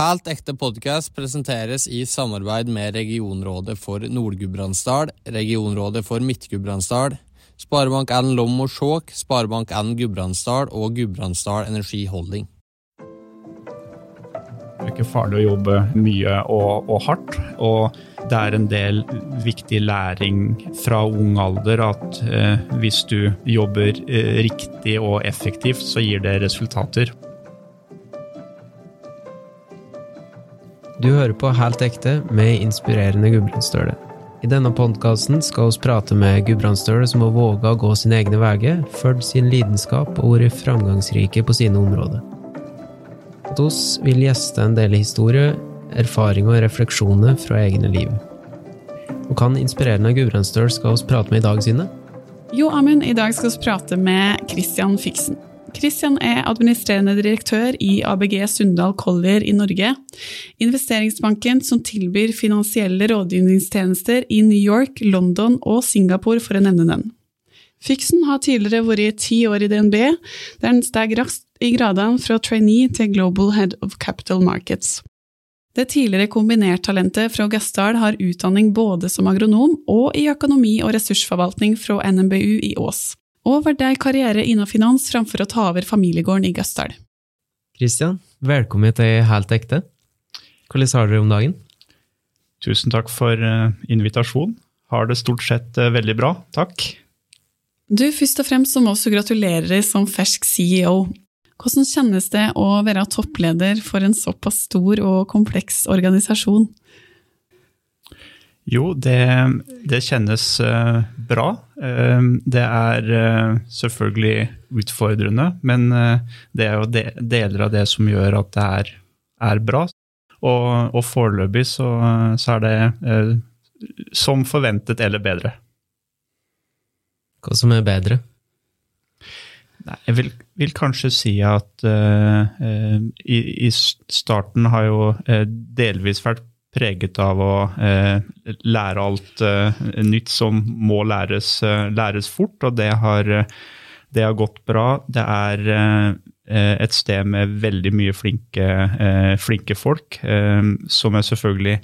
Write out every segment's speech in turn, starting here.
Helt ekte podkast presenteres i samarbeid med regionrådet for Nord-Gudbrandsdal, regionrådet for Midt-Gudbrandsdal, Sparebank1 Lom og Skjåk, Sparebank1 Gudbrandsdal og Gudbrandsdal Energi Holding. Det er ikke farlig å jobbe mye og, og, hardt. Og det er en del viktig læring fra ung alder at eh, hvis du jobber eh, riktig og effektivt, så gir det resultater. Du hører på Helt ekte med inspirerende Gudbrandsdøle. I denne podkasten skal vi prate med gudbrandsdøle som har våga å gå sine egne veier, fulgt sin lidenskap og vært framgangsrike på sine områder. At oss vil gjeste en del historie, erfaring og refleksjoner fra egne liv. Og kan inspirerende Gudbrandsdøl skal vi prate med i dag, Sine? Jo, Amund, i dag skal vi prate med Christian Fiksen. Christian er administrerende direktør i ABG Sundal Collier i Norge, investeringsbanken som tilbyr finansielle rådgivningstjenester i New York, London og Singapore, for å nevne den. Fiksen har tidligere vært ti år i DNB, der han steg raskt i gradene fra trainee til Global Head of Capital Markets. Det tidligere kombinertalentet fra Gassdal har utdanning både som agronom og i økonomi og ressursforvaltning fra NMBU i Ås og valgte ei karriere innen finans framfor å ta over familiegården i Gausdal. Kristian, velkommen til Helt ekte. Hvordan har dere om dagen? Tusen takk for invitasjonen. Har det stort sett uh, veldig bra, takk. Du, Først og fremst så må vi gratulere som fersk CEO. Hvordan kjennes det å være toppleder for en såpass stor og kompleks organisasjon? Jo, det, det kjennes uh, bra. Uh, det er uh, selvfølgelig utfordrende, men det er jo de, deler av det som gjør at det er, er bra. Og, og foreløpig så, så, er det som forventet eller bedre. Hva som er bedre? Nei, jeg vil, vil, kanskje si at i, i, starten har jo delvis vært preget av å eh, lære alt eh, nytt som må læres, eh, læres, fort, og det har, det har, gått bra. Det er eh, et sted med veldig mye flinke, eh, flinke folk, eh, som jeg selvfølgelig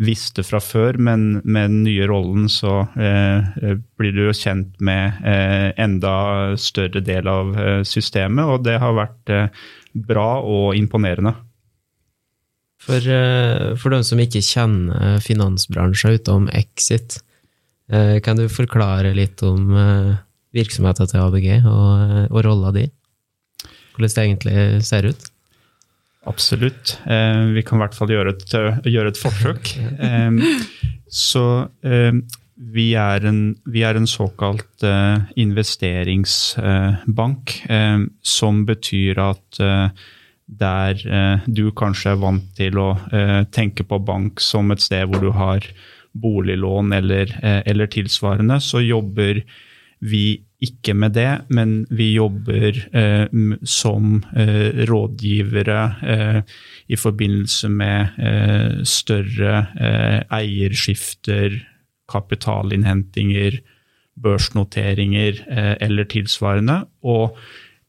visste fra før, men med den nye rollen så blir du jo kjent med enda større del av systemet, og det har vært bra og imponerende. For, eh, for de som ikke kjenner finansbransjen utenom Exit, eh, kan du forklare litt om eh, virksomheten til ABG og, og rolla di? Hvordan det egentlig ser ut? Absolutt. Vi kan i hvert fall gjøre et, gjøre et forsøk. Så vi er, en, vi er en, såkalt investeringsbank, som betyr at der eh, du kanskje er vant til å eh, tenke på bank som et sted hvor du har boliglån eller, eh, eller, tilsvarende, så jobber vi ikke med det, men vi jobber eh, som eh, rådgivere eh, i forbindelse med større eierskifter, kapitalinnhentinger, børsnoteringer eller tilsvarende. og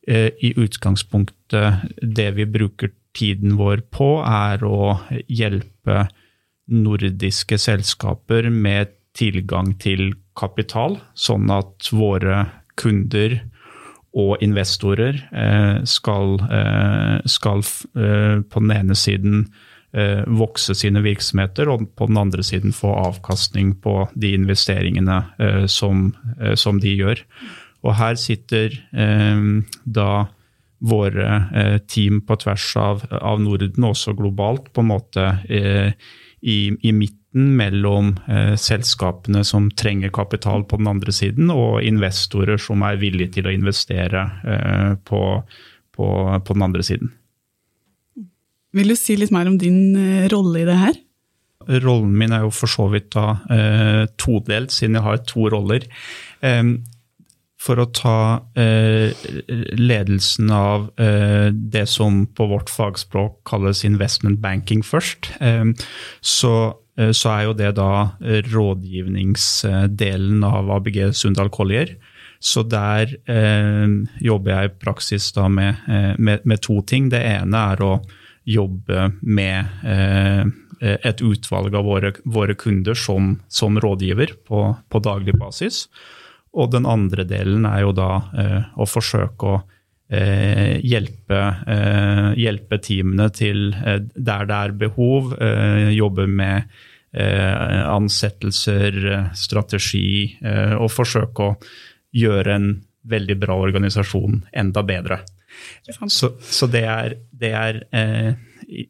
i utgangspunktet det vi bruker tiden vår på, er å hjelpe nordiske selskaper med tilgang til kapital, sånn at våre kunder og investorer eh, skal, eh, skal på den ene siden vokse sine virksomheter, og på den andre siden få avkastning på de investeringene som, som de gjør. Og her sitter eh, da våre eh, team på tvers av, av, Norden, også globalt, på en måte eh, i, i, midten mellom eh, selskapene som trenger kapital på den andre siden, og investorer som er villige til å investere eh, på, på, på, den andre siden. Vil du si litt mer om din eh, rolle i det her? Rollen min er jo for så vidt da todelt, siden jeg har to roller for å ta eh, ledelsen av eh, det som på vårt fagspråk kalles investment banking først, eh, så, eh, så, er jo det da rådgivningsdelen av ABG Sundal Collier. Så der eh, jobber jeg i praksis da med, eh, med, med, to ting. Det ene er å jobbe med eh, et utvalg av våre, våre kunder som, som rådgiver på, på, daglig basis. Og den andre delen er jo da eh, å forsøke å eh, hjelpe, eh, hjelpe, teamene til eh, der det er behov, jobbe med ansettelser, strategi, og forsøke å gjøre en veldig bra organisasjon enda bedre. Så, så det er, det er eh,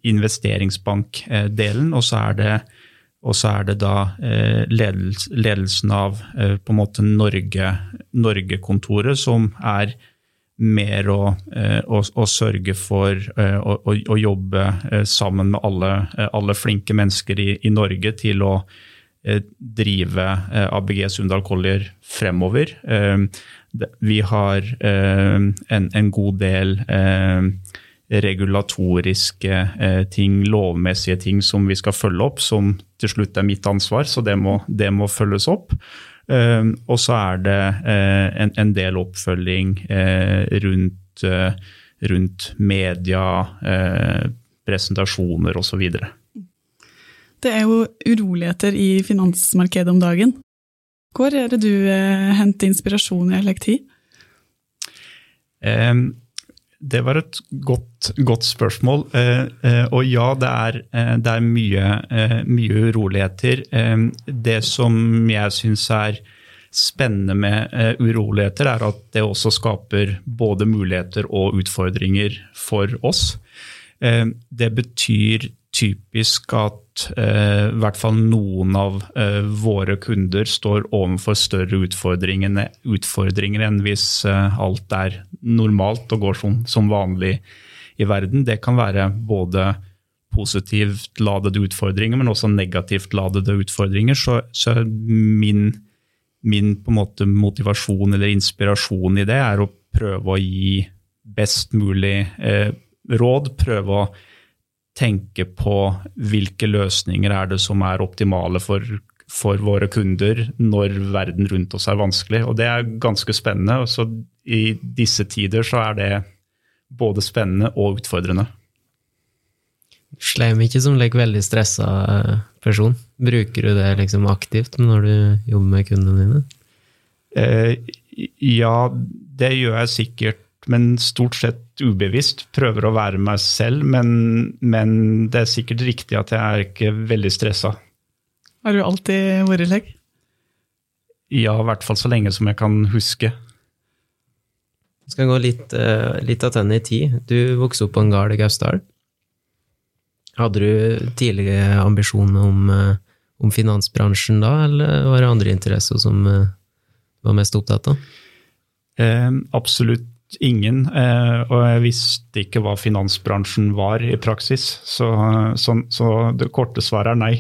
investeringsbankdelen, og så er det, og så er det da eh, ledelsen av eh, på en måte Norge-kontoret, som er mer å, eh, å, å sørge for å, å, jobbe sammen med alle, alle flinke mennesker i, i, Norge til å drive ABG Sundal Collier fremover. Vi har en, en god del regulatoriske eh, ting, lovmessige ting som vi skal følge opp, som til slutt er mitt ansvar, så det må, det må følges opp. Uh, og så er det uh, en, en, del oppfølging rundt, rundt, media, presentasjoner osv. Det er jo uroligheter i finansmarkedet om dagen. Hvor er det du henter inspirasjon i Elekti? Um, det var et godt, godt spørsmål. Eh, eh, og ja, det er, eh, det er mye, mye, uroligheter. det som jeg syns er spennende med uroligheter, er at det også skaper både muligheter og utfordringer for oss. det betyr typisk at eh, i hvert fall noen av eh, våre kunder står overfor større utfordringer, utfordringer enn hvis eh, alt er normalt og går som, som, vanlig i verden. Det kan være både positivt ladede utfordringer, men også negativt ladede utfordringer. Så, så min, min motivasjon eller inspirasjon i det er å prøve å gi best mulig råd. prøve å tenke på hvilke løsninger er det som er optimale for, for våre kunder når verden rundt oss er vanskelig. Og det er ganske spennende. så I disse tider så er det både spennende og utfordrende. Slem ikke som like, veldig stressa eh, person. Bruker du det liksom aktivt når du jobber med kundene dine? Eh, ja, det gjør jeg sikkert men stort sett ubevisst. Prøver å være meg selv, men, men det er sikkert riktig at jeg er ikke veldig stressa. Har du alltid vært slik? Ja, i hvert fall så lenge som jeg kan huske. Vi skal gå litt, uh, litt attende i tid. Du vokste opp på en gard i Gausdal. Hadde du tidligere ambisjoner om, uh, om, finansbransjen da, eller var det andre interesser som uh, var mest opptatt av? absolutt ingen. Eh, og jeg visste ikke hva finansbransjen var i praksis. Så, så, så det korte svaret er nei.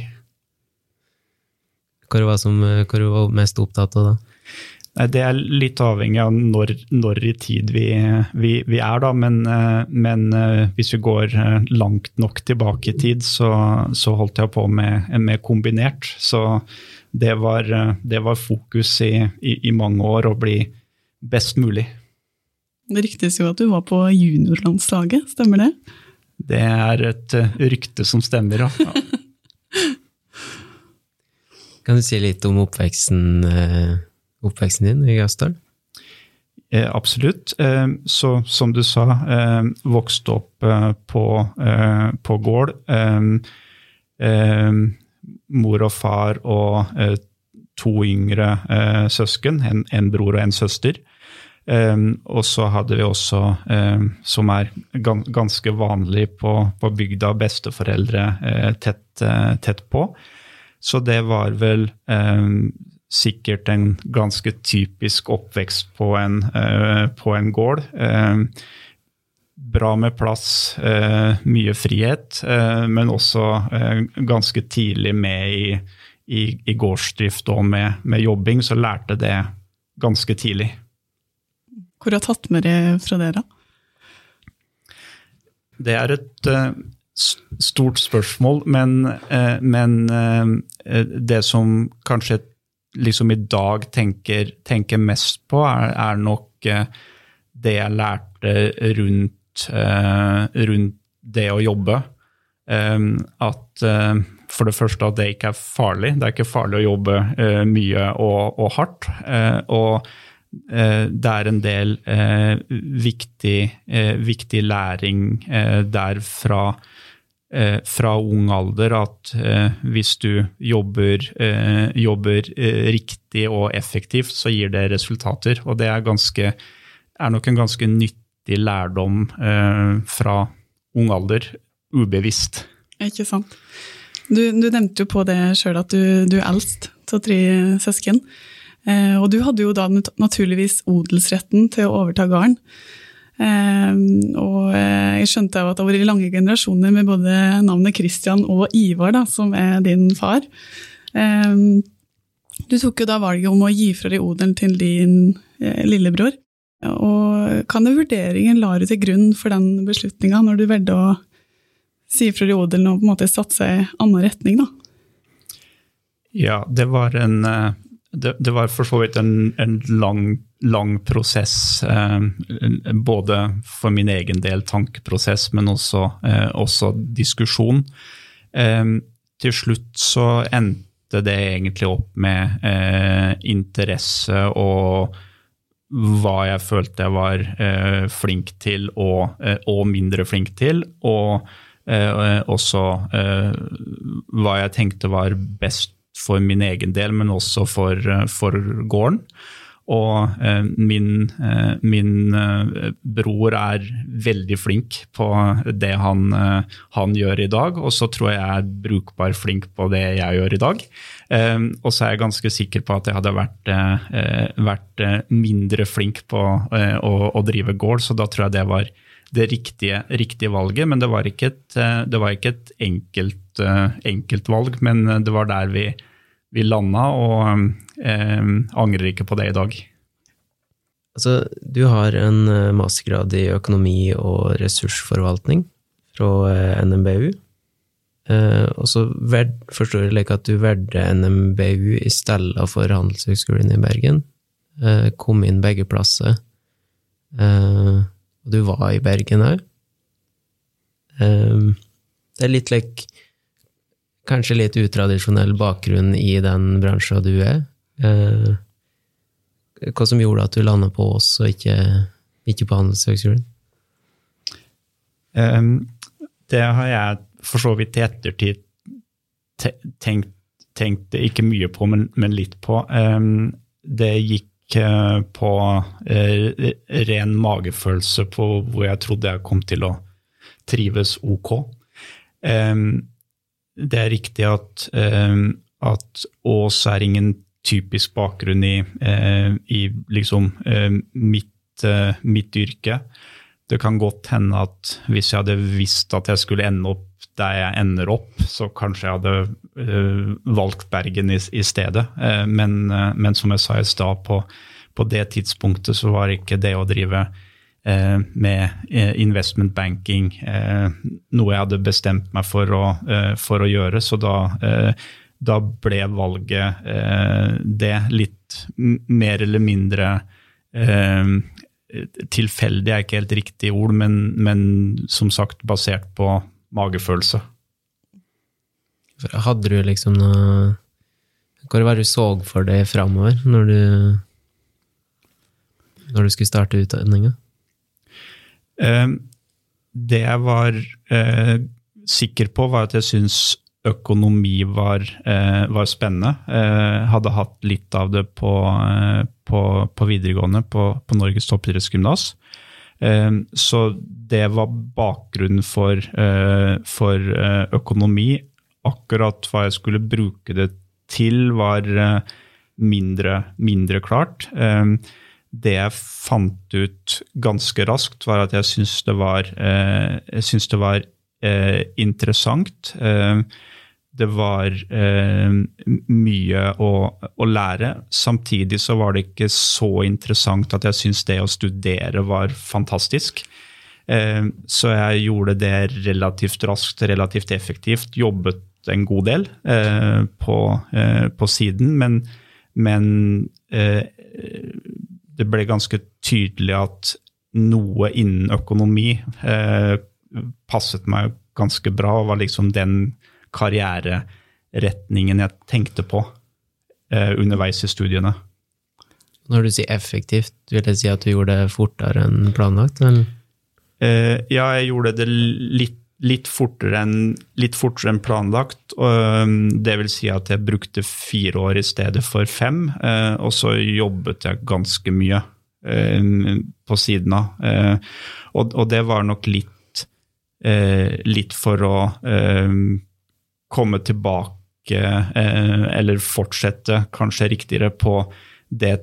Hva var, som, hva var mest opptatt av da? Det er litt avhengig av når, når i tid vi, vi, vi, er, da. Men, eh, men, eh, hvis vi går langt nok tilbake i tid, så, så holdt jeg på med, med kombinert. Så det var, det var fokus i, i, i mange år å bli best mulig. Det ryktes jo at du var på juniorlandslaget, stemmer det? Det er et uh, rykte som stemmer, ja. kan du si litt om oppveksten, uh, oppveksten din i Gausdal? Eh, absolutt. Eh, så som du sa, eh, vokste opp eh, på, på gård. mor og far og to yngre søsken, en, en bror og en søster. Um, og så hadde vi også, um, som er ganske vanlig på, på bygda, besteforeldre uh, tett, uh, tett, på. Så det var vel um, sikkert en ganske typisk oppvekst på en, uh, på en gård. bra med plass, mye frihet, men også ganske tidlig med i, i, i gårdsdrift og med, med jobbing, så lærte det ganske tidlig. Hvor har tatt med det fra dere? Det er et uh, stort spørsmål, men, uh, men uh, det som kanskje liksom i dag tenker, tenker mest på, er, er nok det jeg lærte rundt, rundt det å jobbe. At for det første at det ikke er farlig. Det er ikke farlig å jobbe mye og, og hardt. Og det er en del viktig, viktig læring der fra eh, fra ung alder at eh, hvis du jobber, eh, jobber eh, riktig og effektivt, så gir det resultater. Og det er, ganske, er nok en ganske nyttig lærdom eh, fra ung alder, ubevisst. Ikke sant. Du, du nevnte jo på det sjøl at du, du, er eldst av tre søsken. Eh, og du hadde jo da naturligvis odelsretten til å overta gården. Ehm, og eh, jeg skjønte at det har vært lange generasjoner med både navnet Christian og Ivar, da, som er din far. Du tok jo da valget om å gi fra deg odelen til din eh, lillebror. Og kan det vurderingen la du til grunn for den beslutninga, når du valgte å si fra deg odelen og på en måte satse i annen retning, da? Ja, det var en eh, det, det, var for så vidt en, en lang, lang, prosess, eh, både for min egen del tankeprosess, men også, eh, også diskusjon. Eh, til slutt så endte det egentlig opp med eh, interesse og hva jeg følte jeg var eh, flink til og, eh, og, mindre flink til. Og også hva jeg tenkte var best for min egen del, men også for, eh, for gården. Og eh, min, eh, min, bror er veldig flink på det han, han, gjør i dag, og så tror jeg jeg er brukbar flink på det jeg gjør i dag. Og så er jeg ganske sikker på at jeg hadde vært, vært mindre flink på å, å, drive gård, så da tror jeg det var det riktige, riktige valget. Men det var ikke et, var ikke et enkelt, enkelt valg, men det var der vi vi landa, og eh, angrer ikke på det i dag. Altså, du har en eh, mastergrad i økonomi og ressursforvaltning fra eh, NMBU. Eh, og så forstår jeg like at du valgte NMBU i stedet for Handelshøgskolen i Bergen. Eh, kom inn begge plasser. Eh, og du var i Bergen òg. det er litt like kanskje litt utradisjonell bakgrunn i den bransjen du er. Eh, hva som gjorde at du landa på oss og ikke, ikke på Handelshøgskolen? Um, det har jeg for så vidt i ettertid tenkt, tenkt, ikke mye på, men, men litt på. Um, det gikk uh, på uh, ren magefølelse på hvor jeg trodde jeg kom til å trives ok. Um, det er riktig at, eh, at Ås er ingen typisk bakgrunn i, eh, i liksom eh, mitt, mitt, yrke. Det kan godt hende at hvis jeg hadde visst at jeg skulle ende opp der jeg ender opp, så kanskje jeg hadde valgt Bergen i, i stedet. Men, men, som jeg sa i stad, på, på, det tidspunktet så var ikke det å drive med eh, investment banking, eh, noe jeg hadde bestemt meg for å, for å gjøre. Så da, da ble valget det litt mer eller mindre tilfeldig er ikke helt riktig ord, men, men, som sagt basert på magefølelse. Hadde du liksom noe Hva var det du så for deg framover når du, når du skulle starte utdanninga? Ehm, det jeg var eh, sikker på, var at jeg syns økonomi var, eh, var spennende. Eh, hadde hatt litt av det på, på, på videregående på, på Norges toppidrettsgymnas. Så det var bakgrunnen for, for, økonomi. Akkurat hva jeg skulle bruke det til, var mindre, mindre klart. Ehm, det jeg fant ut ganske raskt, var at jeg syns det var, eh, jeg det var eh, interessant. Eh, det var mye å, å, lære. Samtidig så var det ikke så interessant at jeg syntes det å studere var fantastisk. Så jeg gjorde det relativt raskt, relativt effektivt. Jobbet en god del på, på, siden, men, men det ble ganske tydelig at noe innen økonomi eh, passet meg ganske bra, og var liksom den karriereretningen jeg tenkte på eh, underveis i studiene. Når du sier effektivt, vil jeg si at du gjorde det fortere enn planlagt? Eh, ja, jeg gjorde det litt, litt, fortere enn, litt fortere planlagt. Det vil si at jeg brukte fire år i stedet for fem, eh, og så jobbet jeg ganske mye eh, på siden av. Eh, og, det var nok litt, litt for å komme tilbake, eller fortsette, kanskje riktigere, på det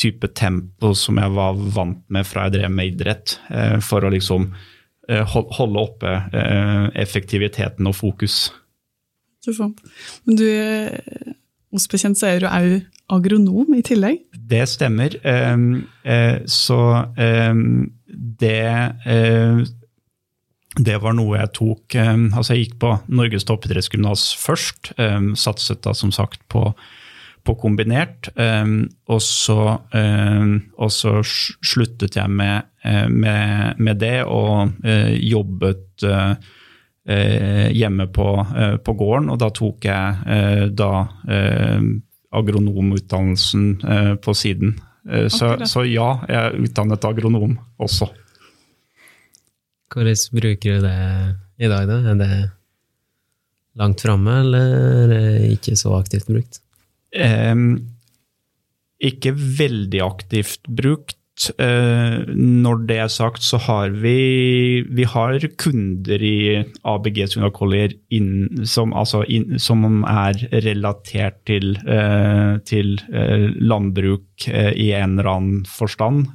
type tempo som jeg var vant med fra jeg drev med idrett, for å liksom holde oppe eh, effektiviteten og fokus. Men du, hos bekjent så er du òg agronom i tillegg? Det stemmer. Så det det var noe jeg tok Altså, jeg gikk på Norges toppidrettsgymnas først. Satset da som sagt på på kombinert. Um, og, så, um, og, så, sluttet jeg med, uh, med, med det og uh, jobbet uh, hjemme på, på, gården. Og da tok jeg da agronomutdannelsen på siden. Så, så, ja, jeg er utdannet agronom også. Hvordan bruker du det i dag, da? Er det langt framme, eller ikke så aktivt brukt? Ikke veldig aktivt brukt. Eh, når det er sagt, så har vi, vi har kunder i ABG Sundakollier som, altså inn, som, er relatert til, eh, til eh, landbruk i en eller annen forstand.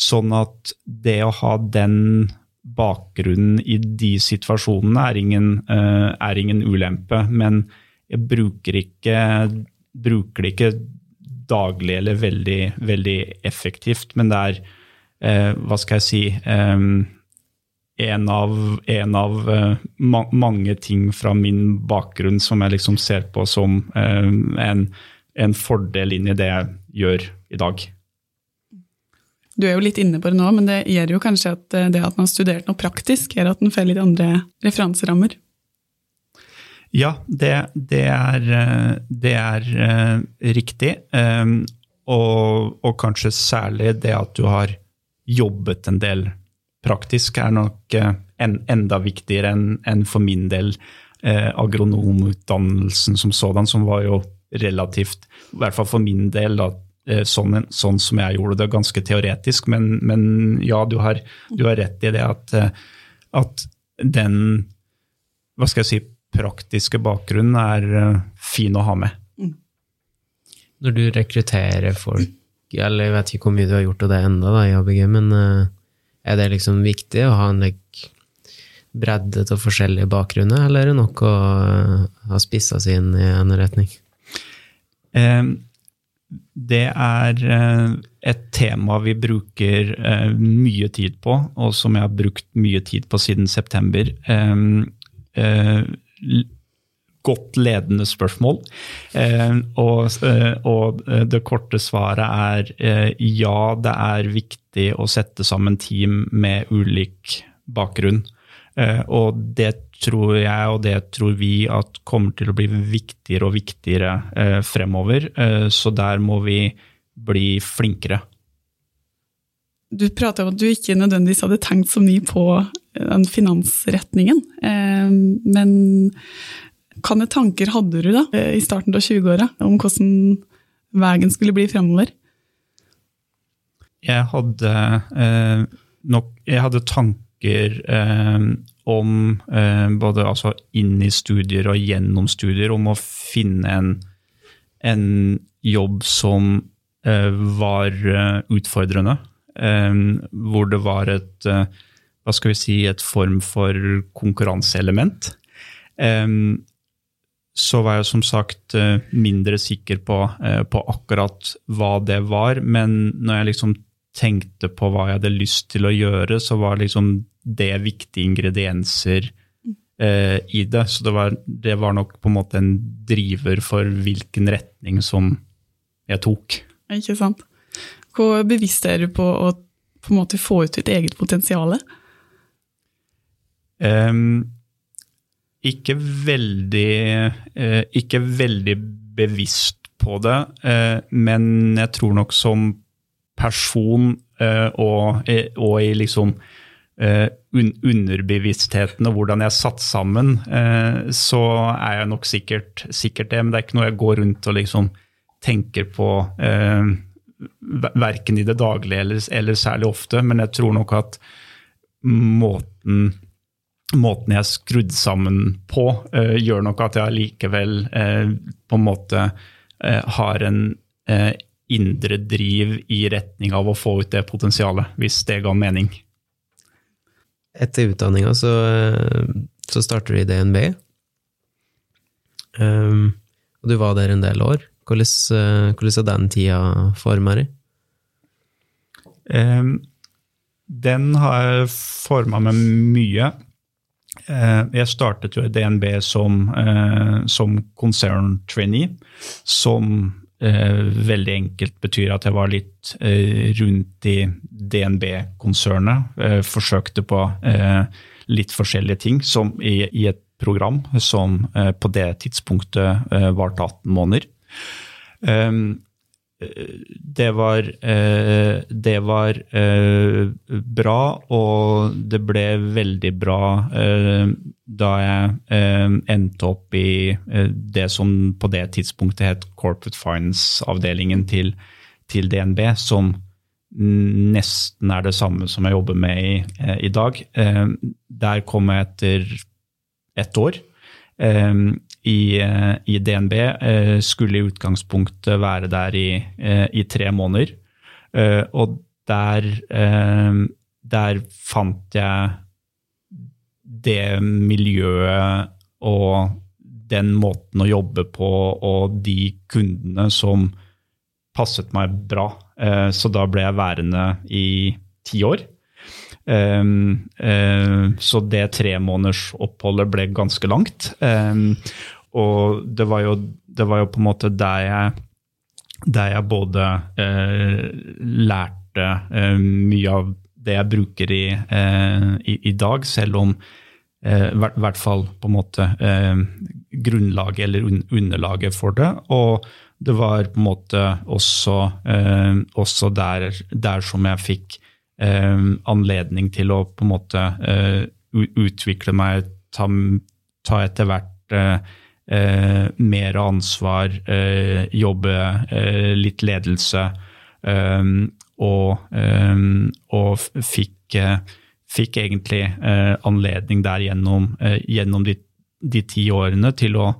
Sånn at det å ha den bakgrunnen i de situasjonene er ingen, er ingen ulempe. Men jeg bruker ikke, bruker det ikke daglig eller veldig, veldig effektivt, men det er eh, Hva skal jeg si eh, en av, en av uh, ma mange ting fra min bakgrunn som jeg liksom ser på som uh, en, en, fordel inn i det jeg gjør i dag. Du er jo litt inne på det nå, men det gjør jo kanskje at eh, det at man har studert noe praktisk, gjør at man får litt andre referanserammer? Ja, det, det, er, eh, det er uh, riktig. Um, og, og, kanskje særlig det at du har jobbet en del praktisk, er nok en, enda viktigere enn en for min del agronomutdannelsen som sådan, som var jo relativt, i hvert fall for min del, da, sånn, sånn, som jeg gjorde det, ganske teoretisk. Men, men ja, du har, du har, rett i det at, at den hva skal jeg si, praktiske bakgrunnen er uh, fin å ha med. Mm. Når du rekrutterer folk, eller jeg vet ikke hvor mye du har gjort av det enda i ABG, men uh, er det liksom viktig å ha en like, bredde til forskjellige bakgrunner, eller er det nok å uh, ha spissa seg inn i en retning? Um, det er et tema vi bruker mye tid på, og som jeg har brukt mye tid på siden september. Godt ledende spørsmål. Eh, og, eh, og, eh, det korte svaret er ja, det er viktig å sette sammen team med ulik bakgrunn. Og det tror jeg og det tror vi at kommer til å bli viktigere og viktigere fremover. så der må vi bli flinkere. Du prata om at du ikke nødvendigvis hadde tenkt så mye på den finansretningen. Men hvilke tanker hadde du da, eh, i starten av 20-åra om hvordan veien skulle bli fremover? Jeg hadde eh, nok Jeg hadde tanker eh, om eh, både altså inn i studier og gjennom studier, om å finne en, en jobb som eh, var eh, utfordrende. Hvor det var et hva skal vi si, et form for konkurranseelement. Um, så var jeg som sagt eh, mindre sikker på, eh, på, akkurat hva det var. Men når jeg liksom tenkte på hva jeg hadde lyst til å gjøre, så var liksom det viktige ingredienser eh, i det. Så det var, det var, nok på en måte en driver for hvilken retning som jeg tok. Ikke sant. Hvor bevisst er du på å på en måte få ut ditt eget potensial? Um, ikke veldig uh, Ikke veldig bevisst på det, uh, men jeg tror nok som person uh, og, og, i liksom un underbevisstheten og hvordan jeg er satt sammen, så er jeg nok sikkert, sikkert, det. Men det er ikke noe jeg går rundt og liksom tenker på verken i det daglige eller, eller, særlig ofte, men jeg tror nok at måten, måten jeg er skrudd sammen på, uh, gjør nok at jeg likevel uh, på en måte uh, har en indre driv i retning av å få ut det potensialet, hvis det ga mening. Etter utdanninga så, så starter du i DNB, um, og du var der en del år. Hvordan, hvordan har den tida forma deg? Den har forma meg mye. Eh, jeg startet jo i DNB som, eh, som konserntrainee, som eh, veldig enkelt betyr at jeg var litt rundt i DNB-konsernet. Forsøkte på litt forskjellige ting som i, i et program som på det tidspunktet varte 18 måneder. Det var, eh, det var eh, bra, og det ble veldig bra eh, da jeg endte opp i det som på det tidspunktet het Corporate Finance-avdelingen til, til, DNB, som nesten er det samme som jeg jobber med i, i dag. Der kom jeg etter ett år i, eh, i DNB. Eh, skulle i utgangspunktet være der i, eh, i tre måneder. Og der, der fant jeg det miljøet og den måten å jobbe på og de kundene som passet meg bra. Så da ble jeg værende i ti år. Um, uh, så det tremånedersoppholdet ble ganske langt. Um, og det var, jo, det var, jo, på en måte der jeg, der jeg både uh, lærte uh, mye av det jeg bruker i, i, i dag, selv om i hvert fall på en måte grunnlaget eller un underlaget for det. Og det var på en måte også, også der, der som jeg fikk anledning til å på en måte eh, utvikle meg, ta, ta etter hvert eh, eh mer ansvar, eh, jobbe eh, litt ledelse. og, og fikk, fikk, egentlig anledning der gjennom, gjennom de, de, ti årene til å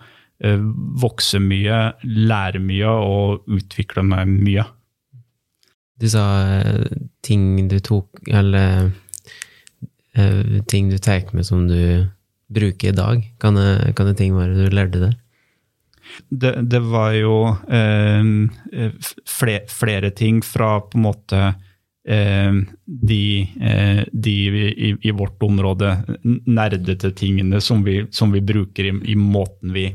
vokse mye, lære mye og utvikle meg mye. Du sa eh, ting du tok Eller uh, ting du tar med som du bruker i dag. Kan det, kan det ting være du lærte der? Det, det var jo eh, flere, flere, ting fra på en måte eh, de, eh, de i, i, vårt område nerdete tingene som vi, som vi bruker i, i måten, vi,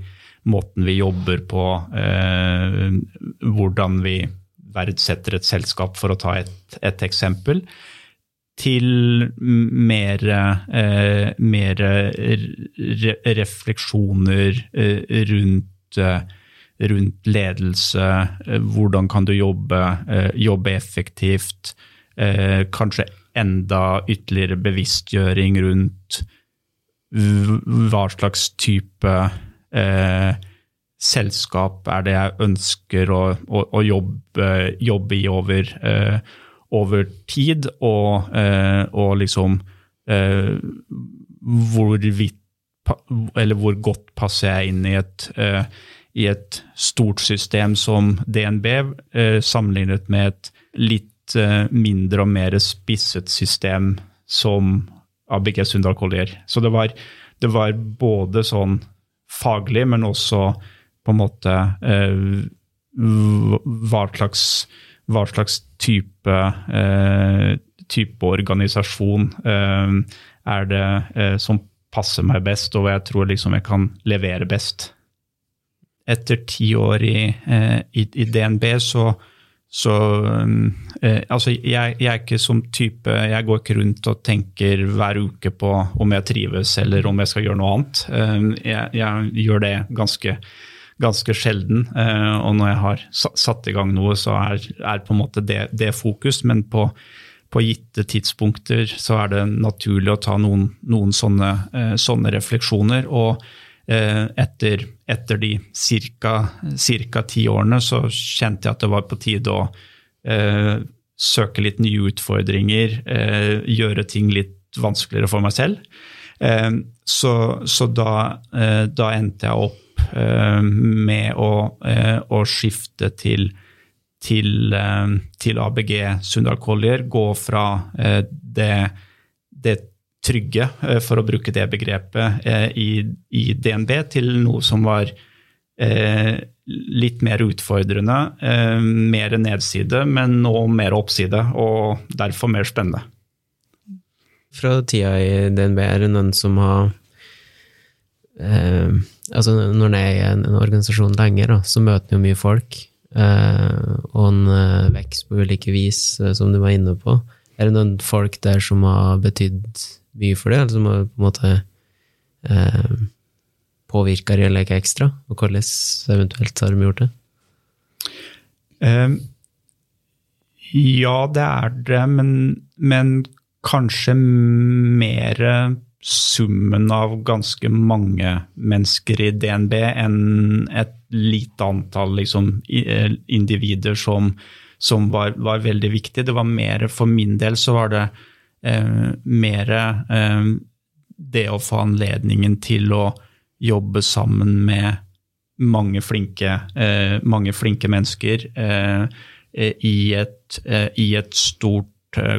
måten, vi, jobber på. Eh, hvordan vi verdsetter et selskap, for å ta et, et eksempel, til mer, eh, mer re refleksjoner eh, rundt, eh, rundt, ledelse. Eh, hvordan kan du jobbe, jobbe effektivt? Kanskje enda ytterligere bevisstgjøring rundt hva slags type eh, selskap er det jeg ønsker å, å, å jobbe, jobbe, i over, eh, over tid, og, eh, og liksom uh, hvorvidt Eller hvor godt passer jeg inn i et, i et stort system som DNB, sammenlignet med et litt mindre og mer spisset system som ABG Sundal Collier. Så det var, det var både sånn faglig, men også på en måte eh, hva slags, hva slags type, eh, type organisasjon eh, er det som passer meg best, og jeg tror liksom jeg kan levere best. Etter ti år i, i, i DNB så, så eh, altså jeg, jeg, er ikke som type Jeg går ikke rundt og tenker hver uke på om jeg trives eller om jeg skal gjøre noe annet. Jeg, jeg, gjør det ganske, ganske sjelden. Eh, og når jeg har satt i gang noe, så er, er på en måte det, det fokus. Men på, på, gitte tidspunkter så er det naturlig å ta noen, noen sånne, eh, sånne refleksjoner. og Eh, etter, etter de ca. ti årene så kjente jeg at det var på tide å søke litt nye utfordringer, eh, gjøre ting litt vanskeligere for meg selv. Eh, så, så da, eh, da, endte jeg opp med å, å, skifte til, til, til ABG Sundal Collier, gå fra det, det trygge, eh, for å bruke det begrepet, eh, i, i DNB til noe som var eh, litt mer utfordrende, mer nedside, men nå mer oppside, og derfor mer spennende. Fra tida i DNB, er det noen som har eh, altså Når en er i en, en, organisasjon lenger, da, så møter en jo mye folk, Uh, og en vokser på ulike vis, som du var inne på. Er det noen folk der som har betydd mye for det, eller som har på en måte uh, påvirka ikke ekstra? Og hvordan eventuelt har de gjort det? Um, ja, det er det, men, men kanskje mer summen av ganske mange mennesker i DNB enn et lite antall liksom, eh, individer som, som var, var, veldig viktig. Det var mer For min del så var det eh, mer eh, det å få anledningen til å jobbe sammen med mange flinke, eh, mange flinke mennesker. Eh, eh, I et, I, et, stort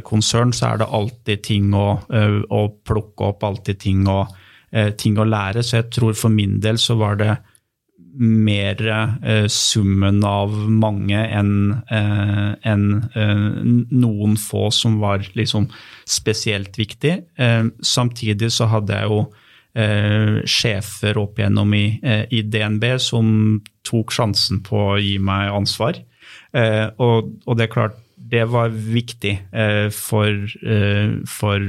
konsern så er det alltid ting å, å plukke opp, alltid ting å, ting å lære. Så jeg tror for min del så var det mer eh, summen av mange enn eh, en, eh, noen få som var liksom spesielt viktig. Eh, samtidig så hadde jeg jo eh, sjefer opp igjennom i, eh, i, DNB som tok sjansen på å gi meg ansvar. Og, og, det er klart, det var viktig for, for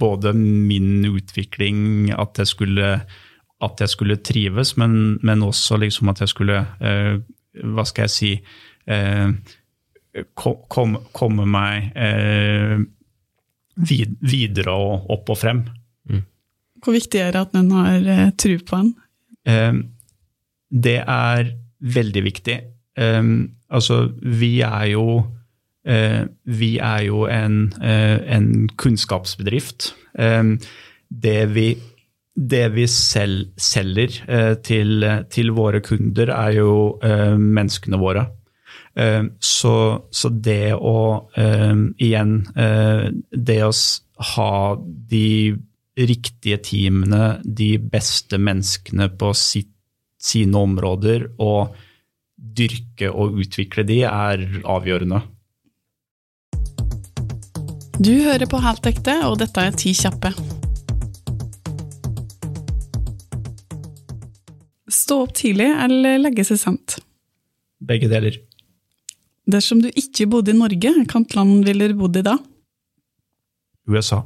både min utvikling, at jeg skulle at jeg skulle trives, men, men også liksom at jeg skulle eh, Hva skal jeg si eh, kom, Komme meg eh, vid, videre og opp og frem. Mm. Hvor viktig er det at noen har eh, tro på en? Eh, det er veldig viktig. Eh, altså, vi er jo vi er jo en, en kunnskapsbedrift. det vi det vi selv selger eh, til, til, våre kunder, er jo eh, menneskene våre. Eh, så, så, det å Igjen, det å ha de riktige teamene, de beste menneskene på sitt, sine områder, og dyrke og utvikle de, er avgjørende. Du hører på Helt ekte, og dette er Ti kjappe. Stå opp tidlig eller legge seg sent? Begge deler. Dersom du ikke bodde i Norge, hvilket land ville du bodd i da? USA.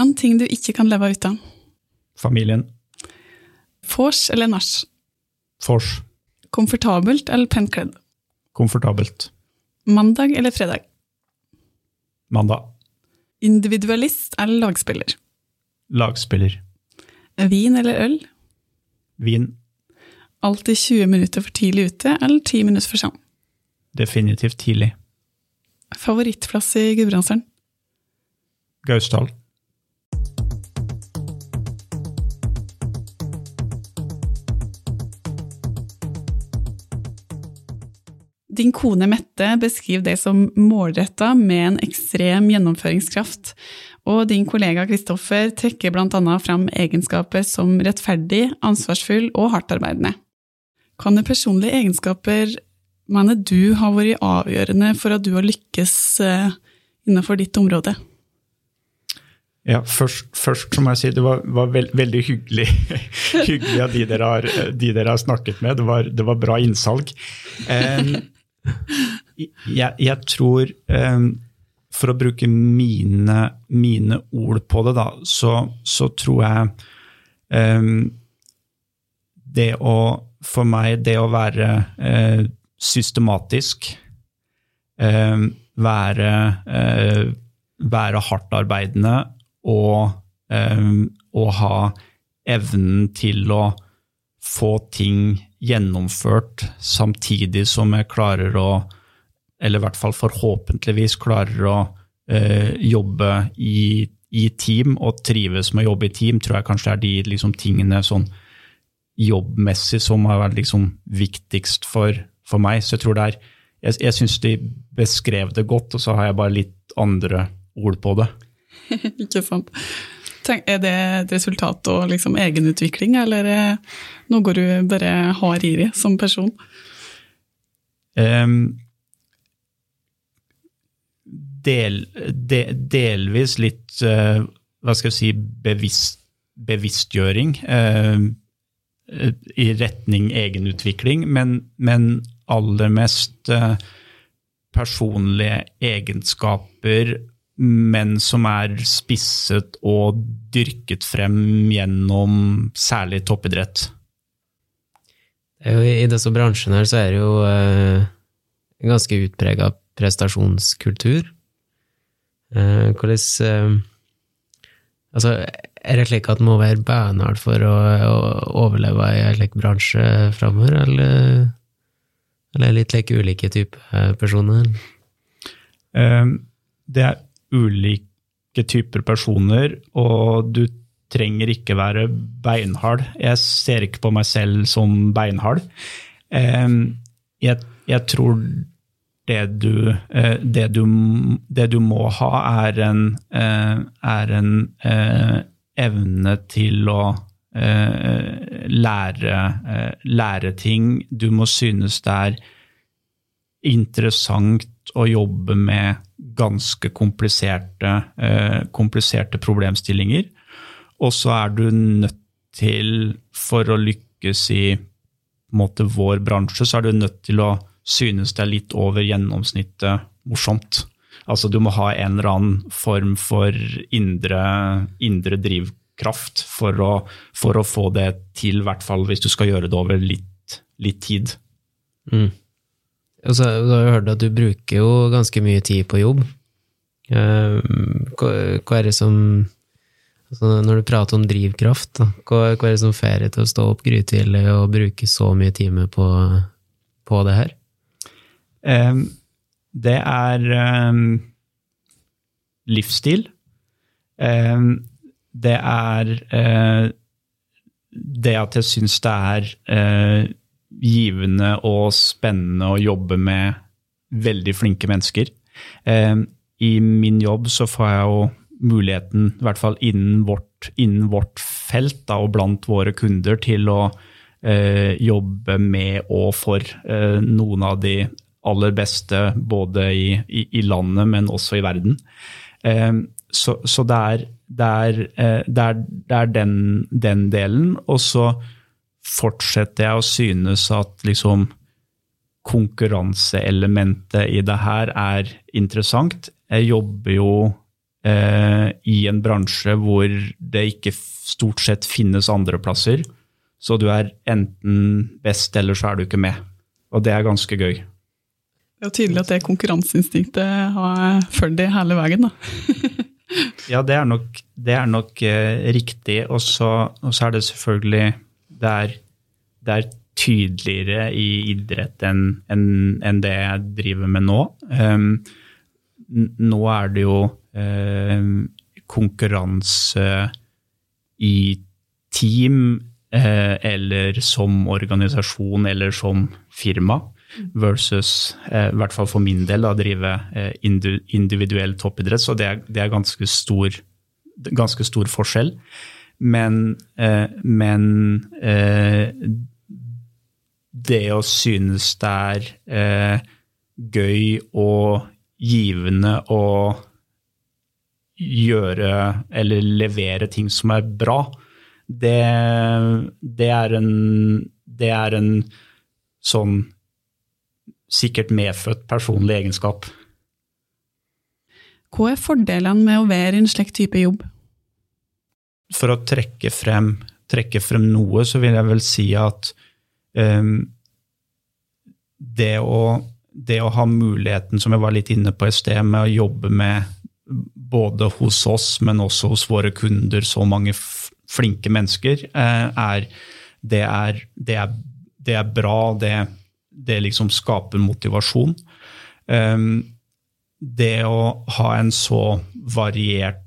En ting du ikke kan leve uten? Familien. Vors eller nach? Vors. Komfortabelt eller pent kledd? Komfortabelt. Mandag eller fredag? Mandag. Individualist eller lagspiller? Lagspiller. Vin eller øl? Vin alltid 20 minutter for tidlig ute, eller 10 minutter for sent? Definitivt tidlig. Favorittplass i Gudbrandsdalen? Gausdal. Din kone Mette beskriver det som målretta med en ekstrem gjennomføringskraft, og din kollega Kristoffer trekker bl.a. fram egenskaper som rettferdig, ansvarsfull og hardtarbeidende. Kan det personlige egenskaper mener du har vært avgjørende for at du har lykkes eh, innenfor ditt område? Ja, først, først må jeg si det var, var veld, veldig hyggelig, hyggelig av de dere har, de dere har snakket med. Det var, det var bra innsalg. Um, jeg, jeg tror um, For å bruke mine, mine, ord på det, da, så, så tror jeg um, Det å For meg, det å være uh, systematisk, uh, være, uh, være hardtarbeidende og, og ha evnen til å få ting gjennomført samtidig som jeg klarer å Eller i hvert fall forhåpentligvis klarer å eh, jobbe i, i, team og trives med å jobbe i team, tror jeg kanskje er de liksom, tingene sånn jobbmessig som har vært liksom, viktigst for, for, meg. Så jeg tror det er Jeg, jeg syns de beskrev det godt, og så har jeg bare litt andre ord på det. Ikke sant. Er det et resultat av liksom egenutvikling, eller noe du bare har i deg som person? Um, del, de, delvis litt uh, hva skal jeg si, bevisst, bevisstgjøring uh, i retning egenutvikling, men, men aller mest personlige egenskaper men som er spisset og dyrket frem gjennom særlig toppidrett. I disse bransjene her så er det jo eh, ganske utprega prestasjonskultur. Eh, hvordan eh, Altså, er det slik at en må være beinhard for å, å, overleve i en slik bransje framover, eller, eller litt like ulike typer personer? Det er ulike typer personer, og du trenger ikke være beinhard. Jeg ser ikke på meg selv som beinhard. Jeg, jeg tror det du, eh, det, du, det du, må ha, er en, eh, er en eh, evne til å lære, lære ting. Du må synes det er interessant å jobbe med ganske kompliserte, eh, kompliserte problemstillinger. Og så er du nødt til, for å lykkes i måte, vår bransje, så er du nødt til å synes det er litt over gjennomsnittet morsomt. Altså du må ha en eller annen form for indre, indre drivkraft for å, for å, få det til, i hvert fall hvis du skal gjøre det over litt, litt tid. Mm. Altså, du har jo hørt at du bruker jo ganske mye tid på jobb. Uh, hva, hva, er det som altså Når du prater om drivkraft, da, hva, hva, er det som får deg til å stå opp grytidlig og bruke så mye time på, på det her? Um, det er um, livsstil. Um, det er uh, det at jeg syns det er uh, givende og spennende å jobbe med veldig flinke mennesker. Eh, I min jobb så får jeg jo muligheten, i hvert fall innen vårt, innen vårt felt da, og blant våre kunder, til å eh, jobbe med og for eh, noen av de aller beste både i, i, i landet, men også i verden. Eh, så, så det, er, det, er, eh, det, er, det er, den, den delen. Og så fortsetter jeg å synes at liksom konkurranseelementet i det her er interessant. Jeg jobber jo eh, i en bransje hvor det ikke stort sett finnes andreplasser. Så du er enten best, eller så er du ikke med. Og det er ganske gøy. Det er tydelig at det konkurranseinstinktet har fulgt deg hele veien, da. ja, det er nok, det er nok eh, riktig. Og så er det selvfølgelig det er, det er tydeligere i idrett enn en, en det jeg driver med nå. Um, nå er det jo um, konkurranse i team uh, eller som organisasjon eller som firma, versus, uh, i hvert fall for min del, å drive uh, individuell toppidrett. Så det er, det er ganske, stor, ganske stor forskjell. Men, eh, men eh, det å synes det er eh, gøy og givende å gjøre eller levere ting som er bra, det, det, er, en, det er en sånn sikkert medfødt personlig egenskap. Hva er fordelene med å være i en slik type jobb? For å trekke frem, trekke frem noe, så vil jeg vel si at um, det, å, det å ha muligheten, som jeg var litt inne på i sted, med å jobbe med både hos oss, men også hos våre kunder, så mange flinke mennesker, uh, er, det, er, det, er, det er bra. Det, det liksom skaper motivasjon. Um, det å ha en så variert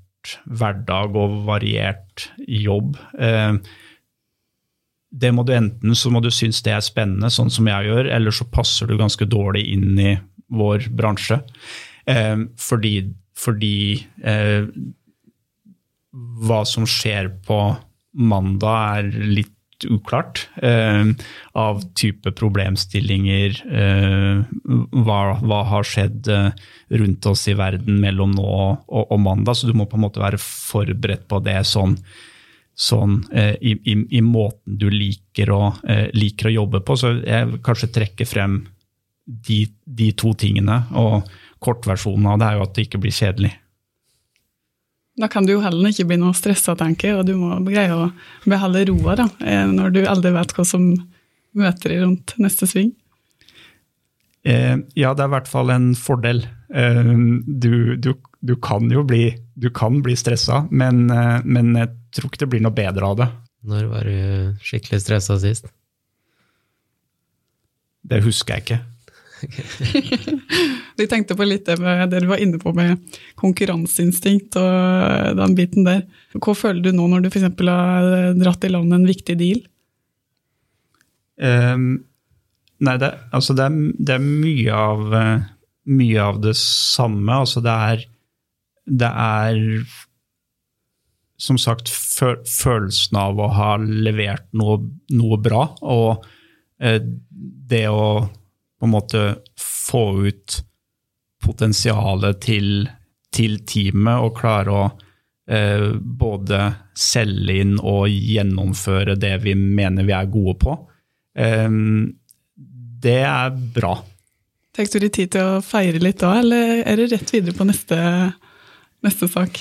hverdag og variert jobb eh, det må du enten så må du synes det er spennende, sånn som jeg gjør, eller så passer du ganske dårlig inn i vår bransje. Eh, fordi, fordi eh, hva som skjer på mandag, er litt uklart eh, av type problemstillinger. Eh, hva, hva, har skjedd eh, rundt oss i verden mellom nå og, og, mandag? Så du må på en måte være forberedt på det sånn, sånn eh, i, i, i, måten du liker å, eh, liker å, jobbe på. Så jeg kanskje trekke frem de, de to tingene. Og kortversjonen av det er jo at det ikke blir kjedelig. Da kan du jo heller ikke bli noe stressa, tenker og du må greie å beholde roa da, eh, når du aldri vet hva som møter deg rundt neste sving. Eh, ja, det er i hvert fall en fordel. Eh, du, du, du, kan jo bli, du kan bli stressa, men, eh, men, jeg tror ikke det blir noe bedre av det. Når var du skikkelig stressa sist? Det husker jeg ikke. De tenkte på litt det, med det du var inne på med konkurranseinstinkt og den biten der. Hva føler du nå når du f.eks. har dratt i land en viktig deal? Um, nei, det, altså det, er, det er mye, av, mye av det samme. Altså det er Det er som sagt følelsen av å ha levert noe, noe bra, og eh, det å på en måte få ut potensialet til, til teamet og klare å eh, både selge inn og gjennomføre det vi mener vi er gode på. Eh, det er bra. Fikk du litt tid til å feire litt da, eller er det rett videre på neste, neste sak?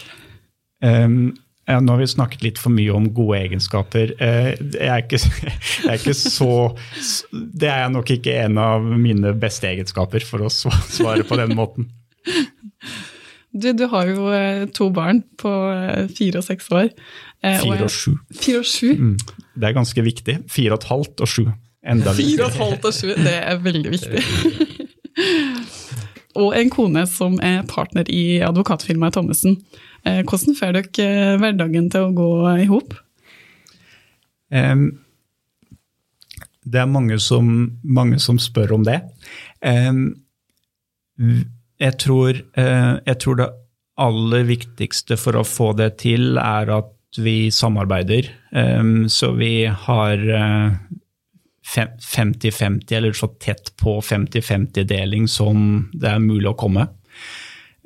Um, ja, nå har vi snakket litt for mye om gode egenskaper. Eh, jeg er, ikke, jeg er ikke, så Det er nok ikke en av mine beste egenskaper, for å svare på den måten. Du, du har jo eh, to barn på eh, fire og seks år. Fire og sju. Fire og sju? Mm, det er ganske viktig. Fire og et halvt og sju. Enda viktigere. Fire og et halvt og sju, det er veldig viktig. og en kone som er partner i advokatfirmaet Thommessen. Eh, hvordan får dere eh, hverdagen til å gå i hop? Det er mange som, mange som, spør om det. Jeg, tror, uh, jeg tror det aller viktigste for å få det til, er at vi samarbeider. Så vi har 50-50, eller så tett på 50-50-deling som det er mulig å komme.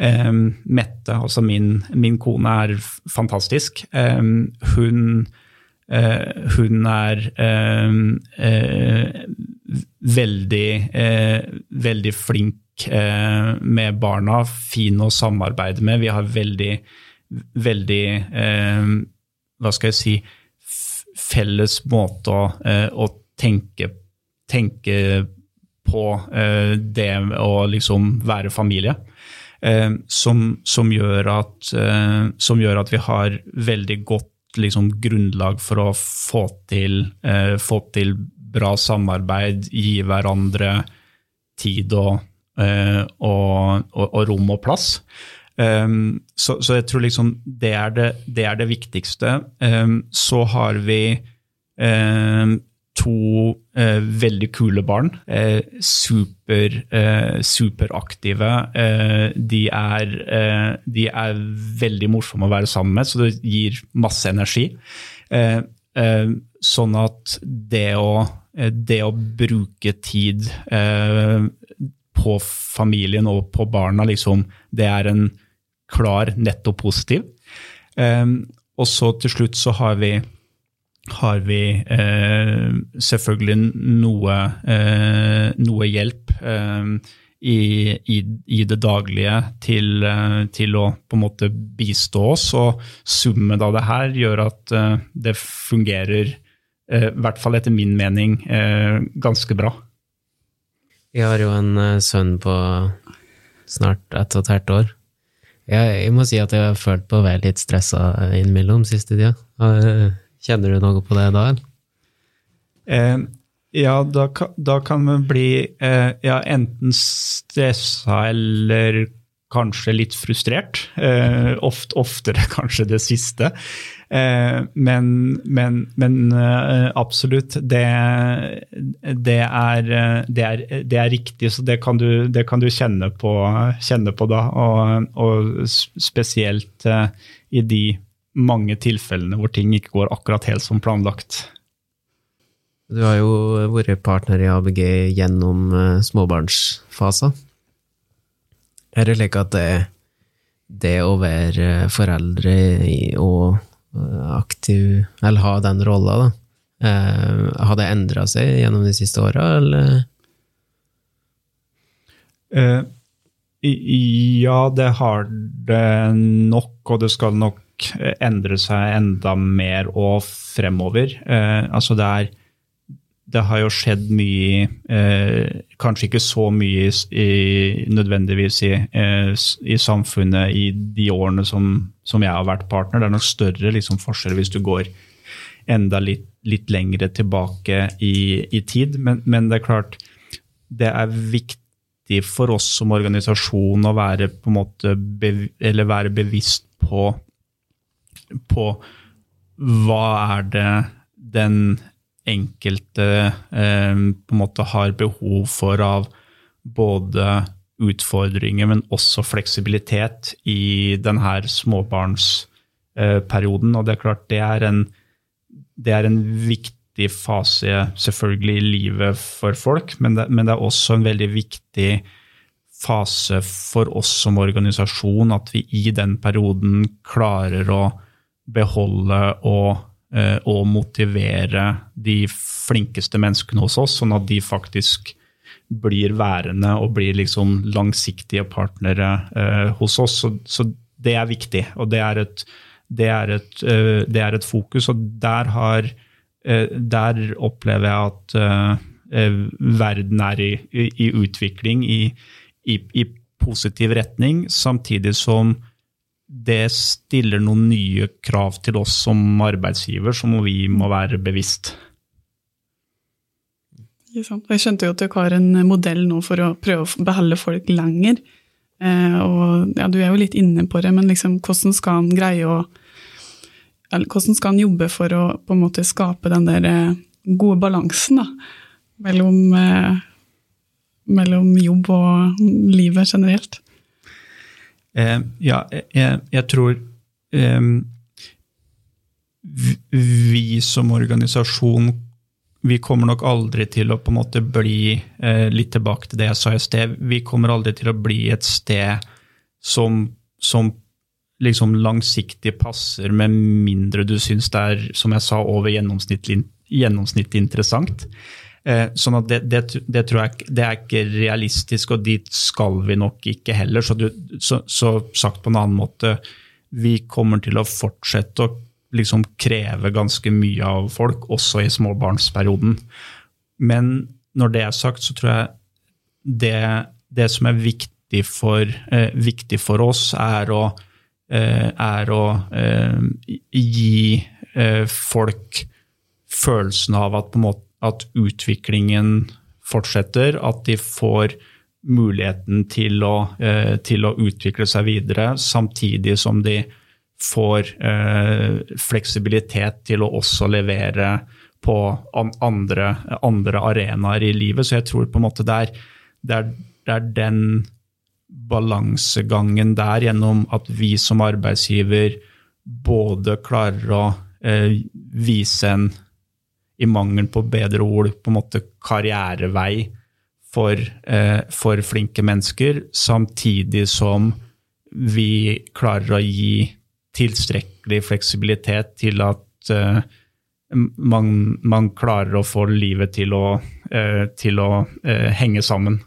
Um, Mette, altså min, min, kone, er fantastisk. Um, hun, uh, hun er um, uh, veldig, uh, veldig flink med barna, fin å samarbeide med. Vi har veldig, veldig Hva skal jeg si Felles måte å, å tenke, tenke på det å liksom være familie. Eh, som, som, gjør at, eh, som, gjør at, vi har veldig godt liksom, grunnlag for å få til, eh, få til, bra samarbeid, gi hverandre tid og, og, og, og rom og plass. Um, så, så, jeg tror liksom det er det, det, er det viktigste. Um, så har vi um, to eh, veldig kule barn. Eh, super, eh, superaktive. Eh, de, er, eh, de, er, veldig morsomme å være sammen med, så det gir masse energi. Eh, sånn at det å, det å bruke tid på familien og på barna, liksom, det er en klar netto positiv. og så til slutt så har vi har vi eh, selvfølgelig noe, eh, noe hjelp eh, i, i, i, det daglige til, eh, til, å på en måte bistå oss. Og summen av det her gjør at eh, det fungerer, eh, i hvert fall etter min mening, ganske bra. Jeg har jo en sønn på snart ett og et halvt år. Jeg, jeg, må si at jeg har følt på å være litt stressa innimellom siste tida. Kjenner du noe på det da? Eh, ja, da, da, kan man bli eh, ja, enten stressa eller kanskje litt frustrert. Eh, ofte, oftere kanskje det siste. Eh, men, men, men eh, absolutt, det, det, er, det, er, det, er, riktig. Så det kan du, kan du kjenne, på, kjenne, på, da. Og, og spesielt eh, i de mange tilfellene hvor ting ikke går akkurat helt som planlagt. Du har jo vært partner i ABG gjennom småbarnsfasen. Er det slik at det, det å være foreldre og uh, aktiv, eller ha den rolla, da, uh, har det endra seg gjennom de siste åra, eller? ja, det har det nok, og det skal nok endre seg enda mer og fremover. Eh, altså det er det har jo skjedd mye eh, Kanskje ikke så mye i, nødvendigvis i, eh, i, samfunnet i de årene som, som, jeg har vært partner. Det er nok større liksom, forskjell hvis du går enda litt, litt lengre tilbake i, i tid. Men, men, det er klart, det er viktig for oss som organisasjon å være, på en måte, eller være bevisst på på hva er det den enkelte eh, på en måte har behov for av både utfordringer, men også fleksibilitet i denne småbarnsperioden. Og det er klart det er en, det er en viktig fase selvfølgelig i livet for folk, men det, men det er også en veldig viktig fase for oss som organisasjon at vi i den perioden klarer å beholde og, eh, og, motivere de flinkeste menneskene hos oss, sånn at de faktisk blir værende og blir liksom langsiktige partnere eh, hos oss. Så, så, det er viktig, og det er et, det er et, eh, det er et fokus. Og der, har, eh, der opplever jeg at eh, verden er i, i, i utvikling i, i, positiv retning, samtidig som det stiller noen nye krav til oss som arbeidsgiver som vi må være bevisst. Jeg skjønte jo at dere har en modell nå for å prøve å beholde folk lenger. Eh, og ja, Du er jo litt inne på det, men liksom, hvordan skal han greie å Hvordan skal han jobbe for å på en måte skape den der eh, gode balansen da, mellom, eh, mellom jobb og livet generelt? Eh, ja, jeg, jeg tror eh, vi som organisasjon vi kommer nok aldri til å på en måte bli eh, litt tilbake til det jeg sa i sted. Vi kommer aldri til å bli et sted som, som liksom langsiktig passer, med mindre du syns det er, som jeg sa, over gjennomsnittlig, gjennomsnittlig interessant. Eh, sånn at det, det, det, tror jeg det er ikke realistisk, og dit skal vi nok ikke heller. Så, du, så, så, sagt på en annen måte, vi kommer til å fortsette å liksom kreve ganske mye av folk, også i småbarnsperioden. Men når det er sagt, så tror jeg det, det som er viktig for, eh, viktig for, oss, er å, eh, er å eh, gi eh, folk følelsen av at på en måte at utviklingen fortsetter, at de får muligheten til å, eh, til å utvikle seg videre, samtidig som de får eh, fleksibilitet til å også levere på andre, andre, arenaer i livet. Så jeg tror på en måte det er, det er, det er den balansegangen der, gjennom at vi som arbeidsgiver både klarer å eh, vise en i mangel på bedre ord, på en måte karrierevei for, eh, for flinke mennesker, samtidig som vi klarer å gi tilstrekkelig fleksibilitet til at, eh, man, man, klarer å få livet til å, eh, til å eh, henge sammen.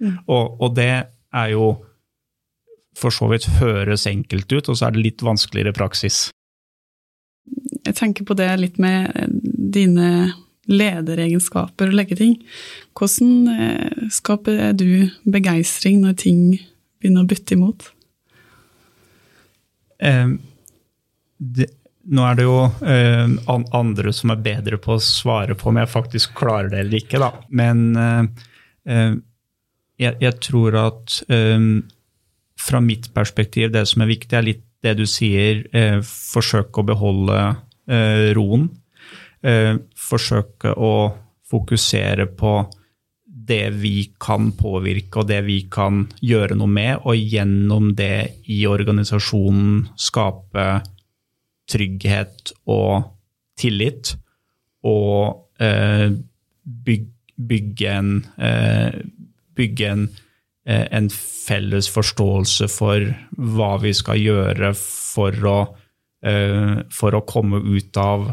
Mm. Og, og, det er jo for så vidt høres enkelt ut, og så er det litt vanskeligere praksis. Jeg tenker på det litt med dine lederegenskaper og legge ting. Hvordan eh, skaper du begeistring når ting begynner å bytte imot? Eh, det, nå er det jo eh, andre som er bedre på å svare på om jeg faktisk klarer det eller ikke, da. Men eh, eh jeg, jeg, tror at eh, fra mitt perspektiv, det som er viktig, er litt det du sier. Eh, forsøke å beholde eh, forsøke å fokusere på det vi kan påvirke og det vi kan gjøre noe med, og gjennom det i organisasjonen skape trygghet og tillit. Og eh, byg, bygge en, eh, bygge en, eh, en, felles forståelse for hva vi skal gjøre for å, eh, for å komme ut av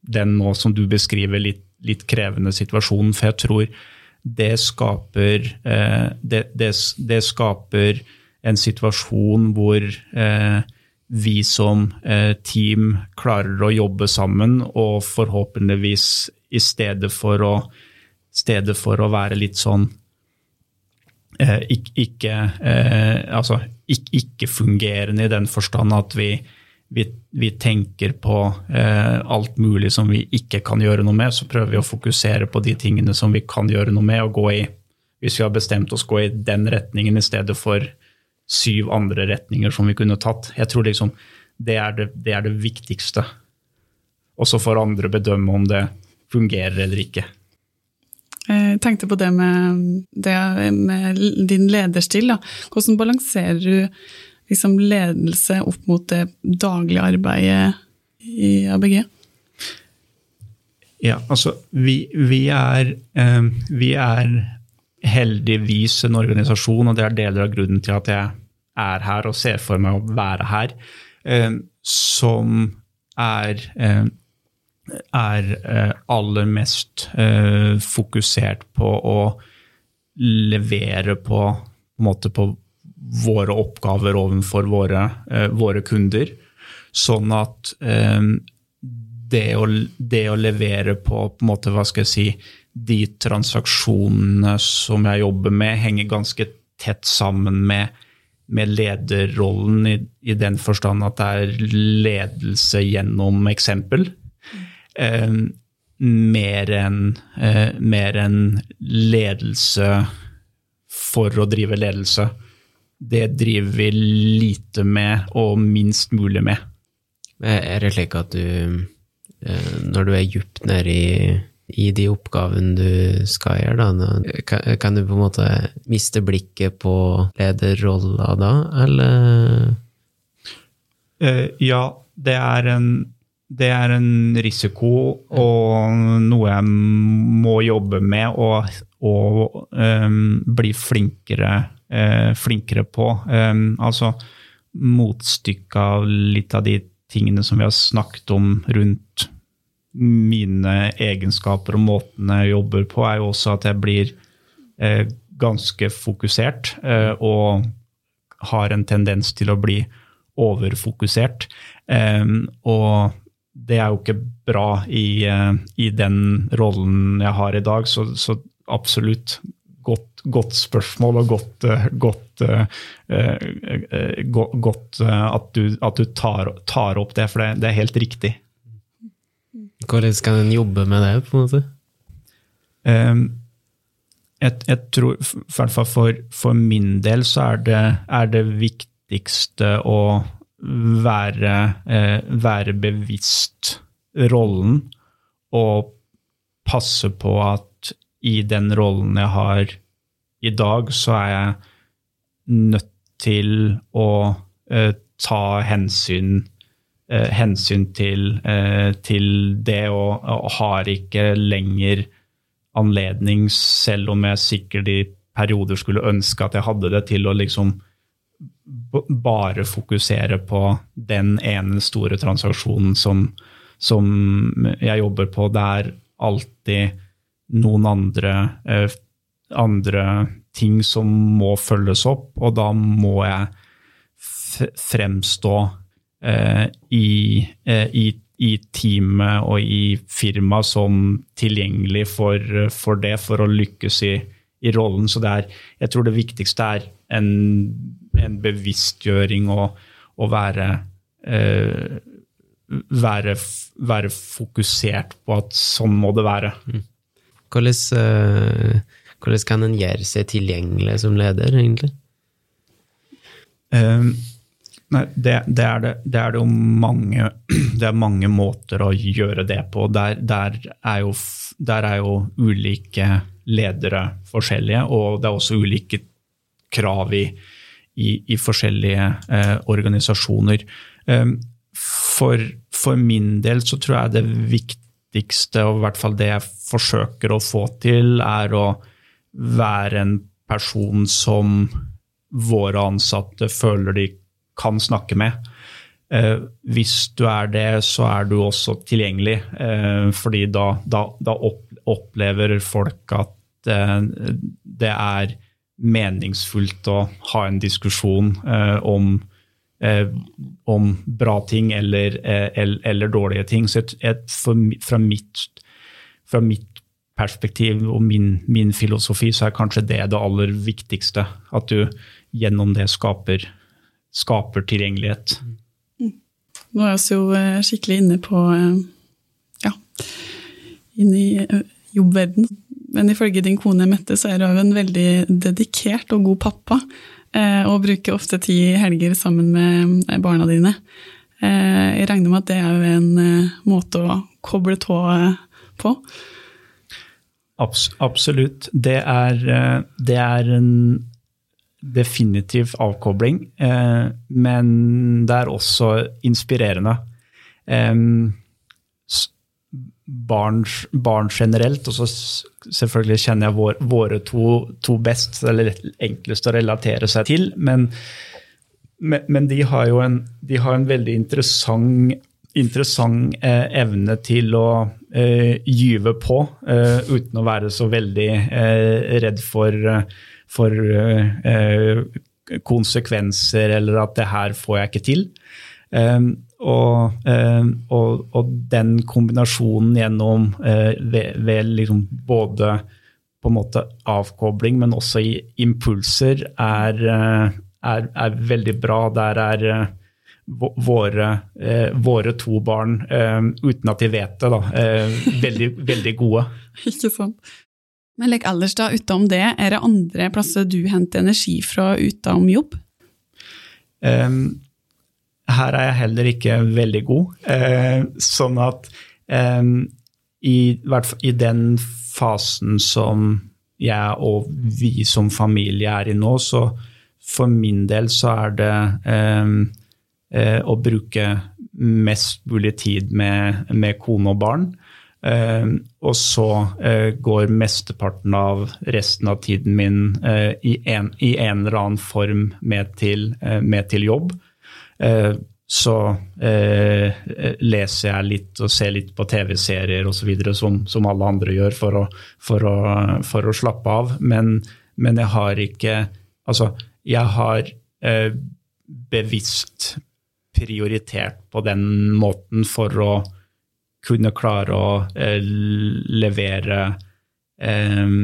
den nå som du beskriver, litt, litt krevende situasjonen. For jeg tror det skaper, eh, det, det, det skaper en situasjon hvor eh, vi som eh, team klarer å jobbe sammen, og forhåpentligvis i stedet for å, stedet for å være litt sånn ikke, ikke, altså, ikke, ikke, fungerende i den forstand at vi, vi, vi tenker på eh, alt mulig som vi ikke kan gjøre noe med, så prøver vi å fokusere på de tingene som vi kan gjøre noe med, og gå i hvis vi har bestemt oss gå i den retningen i stedet for syv andre retninger som vi kunne tatt. Jeg tror liksom det er det, det, er det viktigste. Og så får andre bedømme om det fungerer eller ikke. Jeg tenkte på det med, det med din lederstil. Da. Hvordan balanserer du liksom ledelse opp mot det daglige arbeidet i ABG? Ja, altså vi, vi, er, eh, er heldigvis en organisasjon, og det er deler av grunnen til at jeg er her og ser for meg å være her, eh, som er, eh, er eh, aller mest eh, fokusert på å levere på, på, på våre oppgaver overfor våre, eh, våre kunder. Sånn at eh, det å, det, å, levere på, på en måte, hva skal jeg si, de transaksjonene som jeg jobber med, henger ganske tett sammen med med lederrollen i, i, den forstand at det er ledelse gjennom eksempel. Eh, mer enn eh, en ledelse for å drive ledelse. Det driver vi lite med, og minst mulig med. Er det slik at du, eh, når du er djupt nede i i de oppgavene du skal gjøre, da? Kan, kan, du på en måte miste blikket på lederrolla da, eller? Uh, ja, det er, en, det er en risiko og noe jeg må jobbe med og, og um, bli flinkere, uh, flinkere på. Um, altså motstykket av litt av de tingene som vi har snakket om rundt mine egenskaper og måten jeg jobber på, er jo også at jeg blir eh, ganske fokusert eh, og har en tendens til å bli overfokusert. Eh, og det er jo ikke bra i, eh, i den rollen jeg har i dag, så, så absolutt godt, spørsmål og godt, eh, godt, eh, godt at, du, at du tar, tar, opp det, for det, det er helt riktig. Hvordan skal en jobbe med det, på en måte? Jeg, jeg, tror, i hvert fall for, for, min del, så er det, er det viktigste å være, eh, være bevisst rollen og passe på at i den rollen jeg har i dag, så er jeg nødt til å eh, ta hensyn eh, hensyn til, eh, til det, og, og, har ikke lenger anledning, selv om jeg sikkert i perioder skulle ønske at jeg hadde det, til å liksom bare fokusere på den ene store transaksjonen som, som jeg jobber på, det er alltid noen andre, eh, andre ting som må følges opp, og da må jeg fremstå eh, i, eh, i, i, teamet og i firmaet som tilgjengelig for, for, det, for å lykkes i, i rollen. Så er, jeg tror det viktigste er en, en bevisstgjøring og å være, eh, være, være, fokusert på at sånn må det være. Mm. Hvordan, uh, hvordan, kan en gjøre seg tilgjengelig som leder, egentlig? Um, nei, det, det, er det, det, er det, jo mange Det er mange måter å gjøre det på. Der, der, er, jo, der er jo ulike ledere forskjellige, og det er også ulike krav i, i, i forskjellige eh, organisasjoner. Um, for, for, min del så tror jeg det viktigste, og i hvert fall det jeg forsøker å få til, er å være en person som våre ansatte føler de kan snakke med. Eh, hvis du er det, så er du også tilgjengelig, eh, fordi da, da, da opplever folk at eh, det er meningsfullt å ha en diskusjon eh, om, eh, om, bra ting eller, eh, eller, eller dårlige ting. Så et, et, fra, mitt, fra, mitt, perspektiv og min, min, filosofi så er kanskje det det aller viktigste. At du gjennom det skaper, skaper tilgjengelighet. Mm. Nå er vi jo eh, skikkelig inne på eh, ja, inne i eh, jobbverden men ifølge din kone Mette, så er du en veldig dedikert og god pappa. Og bruker ofte ti helger sammen med barna dine. Jeg regner med at det er en måte å koble tå på? Absolutt. Det er, det er en definitiv avkobling, men det er også inspirerende barn, barn, generelt, og så selvfølgelig kjenner jeg vår, våre to, to, best, eller enklest å relatere seg til. Men, men, men de har jo en, har en veldig interessant, interessant eh, evne til å eh, gyve på, eh, uten å være så veldig eh, redd for, for eh, konsekvenser, eller at det her får jeg ikke til. Og, eh, og, og, den kombinasjonen gjennom eh, ved, ved liksom både på en måte avkobling, men også i impulser, er, eh, er, er veldig bra. Der er våre, våre, to barn, uten at de vet det, da, veldig, veldig gode. Ikke sant. Men Lek ellers da, utenom det, er det andre plasser du henter energi fra utenom jobb? Um, her er jeg heller ikke veldig god. Eh, sånn at eh, i, i, den fasen som jeg og vi som familie er i nå, så for min del så er det eh, å bruke mest mulig tid med, med kone og barn. Eh, og så eh, går mesteparten av resten av tiden min i en, i, en, eller annen form med til, med til jobb. Så leser jeg litt og ser litt på TV-serier osv. Som, som alle andre gjør for å, for å, for å slappe av. Men, men, jeg har ikke Altså, jeg har bevisst prioritert på den måten for å kunne klare å eh, levere eh,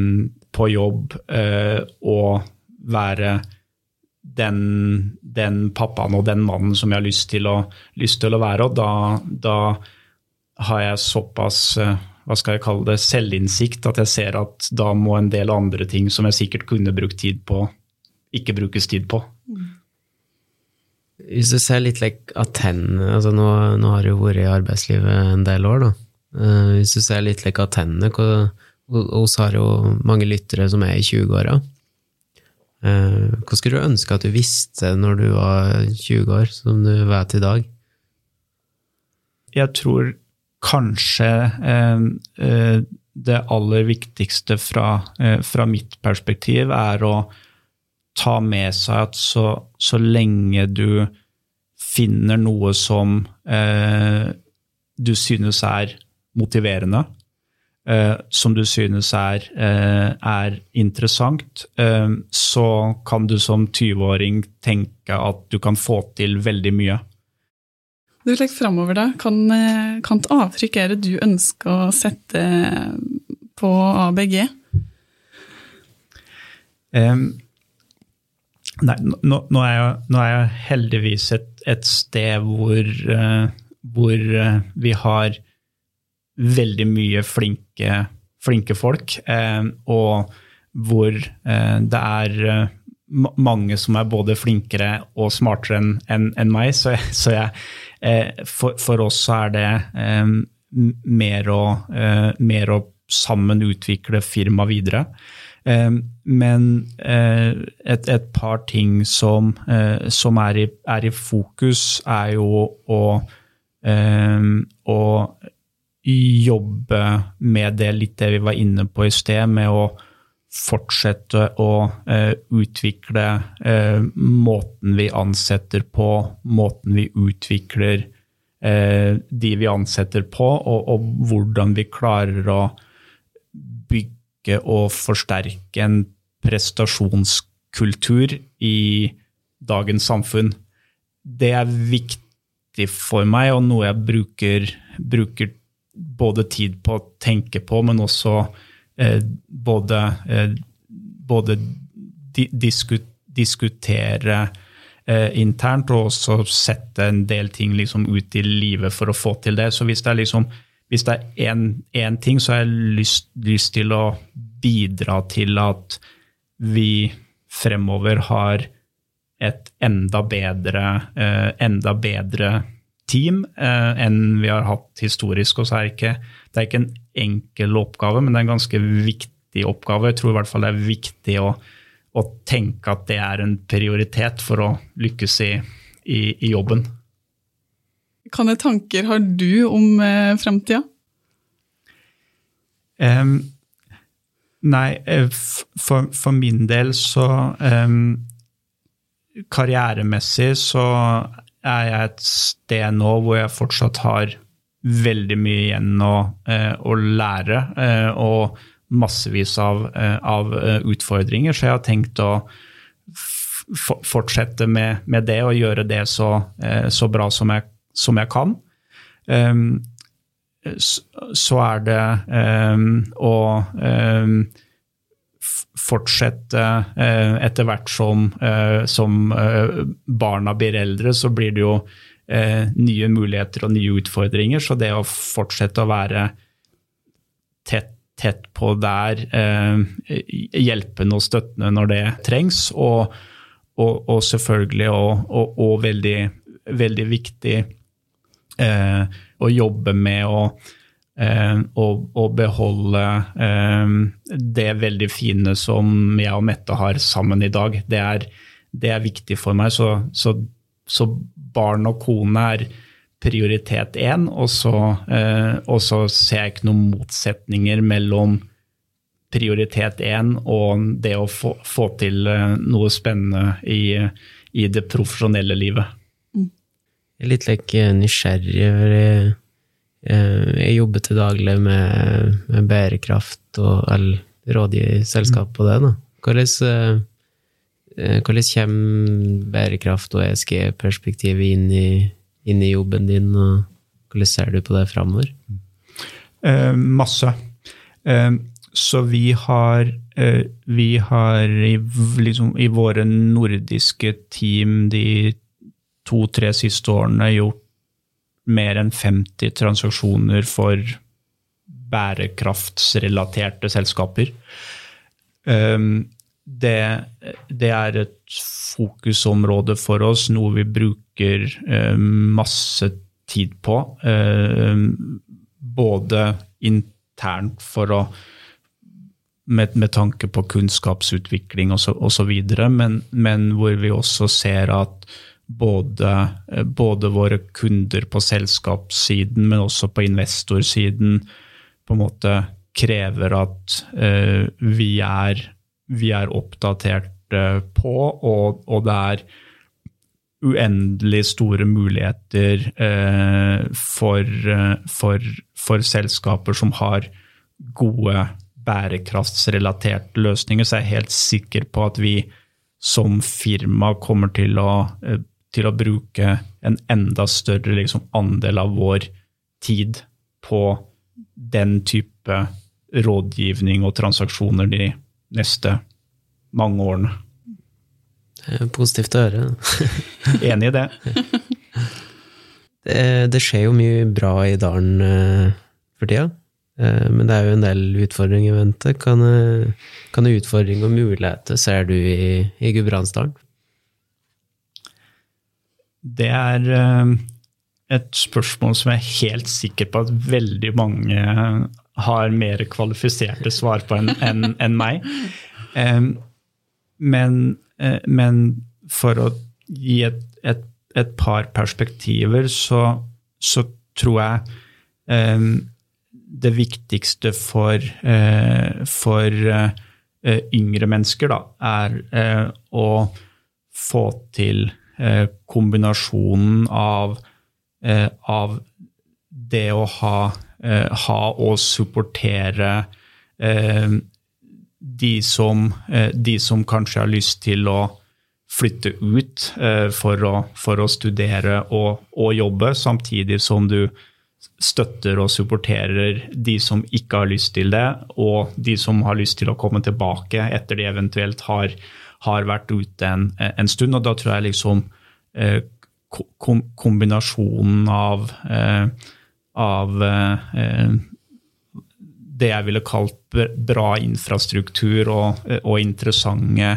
på jobb eh, og være den, den, pappaen og den mannen som jeg har lyst til å, lyst til å være. Og da, da, har jeg såpass eh, hva skal jeg kalle det, selvinnsikt at jeg ser at da må en del andre ting som jeg sikkert kunne brukt tid på, ikke brukes tid på. Hvis du ser litt like attennene altså nå, nå, har du jo vært i arbeidslivet en del år, da. Uh, hvis du ser litt like attennene Vi har jo mange lyttere som er i 20-åra. Uh, hva skulle du ønske at du visste når du var 20 år, som du vet i dag? Jeg tror kanskje uh, eh, det aller viktigste fra, eh, fra, mitt perspektiv er å ta med seg at så, så lenge du finner noe som eh, du synes er motiverende, eh, som du synes er, eh, er interessant, eh, så kan du som 20-åring tenke at du kan få til veldig mye. Du legger framover, da. Kan, eh, kan et avtrykk er det du ønsker å sette på ABG? Um, nei, nå, nå, er jeg, nå, er jeg, heldigvis et, et sted hvor, uh, hvor uh, vi har veldig mye flinke, flinke folk, uh, og hvor det er mange som er både flinkere og smartere enn en, en meg. Så, så jeg, for, for, oss er det mer å, mer å sammen utvikle firmaet videre. Eh, men eh, et, et, par ting som, eh, som er, i, er, i, fokus, er jo å, å jobbe med det litt det vi var inne på i sted, med å fortsette å utvikle måten vi ansetter på, måten vi utvikler de vi ansetter på, og, og hvordan vi klarer å bygge å forsterke en prestasjonskultur i dagens samfunn. Det er viktig for meg, og noe jeg bruker, bruker både tid på å tenke på, men også eh, både, eh, både di diskut diskutere eh, internt og også sette en del ting liksom ut i livet for å få til det. Så hvis det er liksom hvis det er én ting, så har jeg lyst, lyst, til å bidra til at vi fremover har et enda bedre, eh, enda bedre team eh, enn vi har hatt historisk. Og så er det ikke, det er ikke en enkel oppgave, men det er en ganske viktig oppgave. Jeg tror i hvert fall det er viktig å, å tenke at det er en prioritet for å lykkes i, i, i jobben. Hvilke tanker har du om eh, framtida? Um, nei, eh, for, for, min del så um, Karrieremessig så er jeg et sted nå hvor jeg fortsatt har veldig mye igjen å, uh, å lære. Uh, og massevis av, av, utfordringer, så jeg har tenkt å fortsette med, med, det og gjøre det så, så bra som jeg som jeg kan. Um, så er det um, å um, fortsette uh, etter hvert som, uh, som uh, barna blir eldre, så blir det jo nye muligheter og nye utfordringer. Så det å fortsette å være tett, tett på der, hjelpende og støttende når det trengs, og, og, og selvfølgelig og, og veldig, veldig viktig eh, å jobbe med å, eh, beholde eh, det veldig fine som jeg og Mette har sammen i dag. Det er, det er viktig for meg. Så, så, så, barn og kone er prioritet én, og eh, og så ser jeg ikke noen motsetninger mellom prioritet én og det å få, få til eh, noe spennende i, i det profesjonelle livet. Jeg er litt like, nysgjerrig. eh, jeg, jobber til daglig med, med bærekraft og eller, rådgir selskap på det. Da. Hvordan, eh, eh, hvordan kommer bærekraft og ESG-perspektivet inn, inn, i jobben din, og hvordan ser du på det framover? Eh, masse. Eh, så vi har, eh, vi har i, liksom, i, våre nordiske team de to-tre siste årene gjort mer enn 50 transaksjoner for bærekraftsrelaterte selskaper. Um, det, det, er et fokusområde for oss, noe vi bruker um, masse tid på. Um, både internt for å med, med, tanke på kunnskapsutvikling osv., men, men hvor vi også ser at både, eh, både, våre kunder på selskapssiden, men også på investorsiden, på en måte krever at uh, vi, er, vi, er, oppdatert uh, på, og, og, det er uendelig store muligheter eh, for, eh, for, for, selskaper som har gode bærekraftsrelaterte løsninger, så jeg er helt sikker på at vi som firma kommer til å, eh, til å bruke en enda større liksom, andel av vår tid på den type rådgivning og transaksjoner de neste mange årene. Positivt å høre. Enig i det. det. det. skjer jo mye bra i dalen uh, for tida, uh, men det er jo en del utfordringer i vente. Kan, uh, kan utfordringer og muligheter ser du i, i Gudbrandsdalen? Det er et spørsmål som jeg er helt sikker på at veldig mange har mer kvalifiserte svar på enn en, en meg. Men Eh, men for å gi et, et, et par perspektiver, så, så tror jeg det viktigste for, for yngre mennesker da, er å få til kombinasjonen av, av, det å ha, ha og supportere de som, eh, de som, kanskje har lyst til å flytte ut eh, for å, for å studere og, og, jobbe, samtidig som du støtter og supporterer de som ikke har lyst til det, og de som har lyst til å komme tilbake etter de eventuelt har, har vært ute en, en, stund. Og da tror jeg liksom eh, kombinasjonen av, av det jeg ville kalt bra infrastruktur og, og interessante,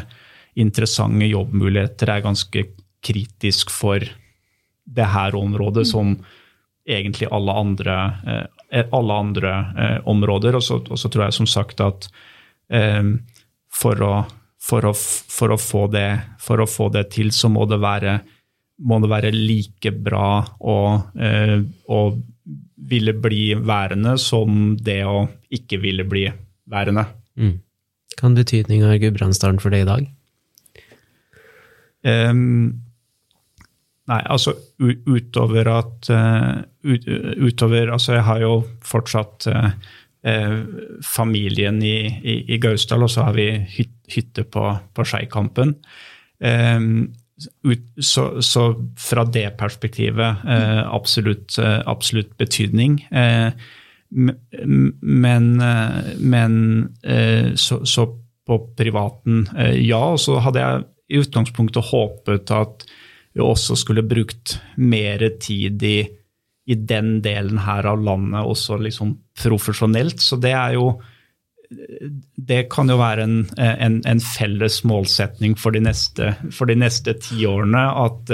interessante, jobbmuligheter er ganske kritisk for det her området, mm. som egentlig alle andre, eh, alle andre eh, områder. Og så, og så, tror jeg som sagt at eh, for, å, for, å, for, å, få det, for å få det til, så må det være, må det være like bra å, å ville bli værende som det å ikke ville bli værende. Mm. Hva er betydninga av Gudbrandsdalen for deg i dag? Um, nei, altså utover at uh, ut, Utover Altså, jeg har jo fortsatt uh, uh, familien i, i, i, Gausdal, og så har vi hyt, hytte på, på Skeikampen. Um, så, så, fra det perspektivet eh, absolutt, eh, absolutt, betydning. Eh, men, men så, så, på privaten, ja. Og så hadde jeg i utgangspunktet håpet at vi også skulle brukt mer tid i, i den delen her av landet også liksom profesjonelt. Så det er jo det kan jo være en, en, en felles målsetning for de neste, for de neste tiårene at,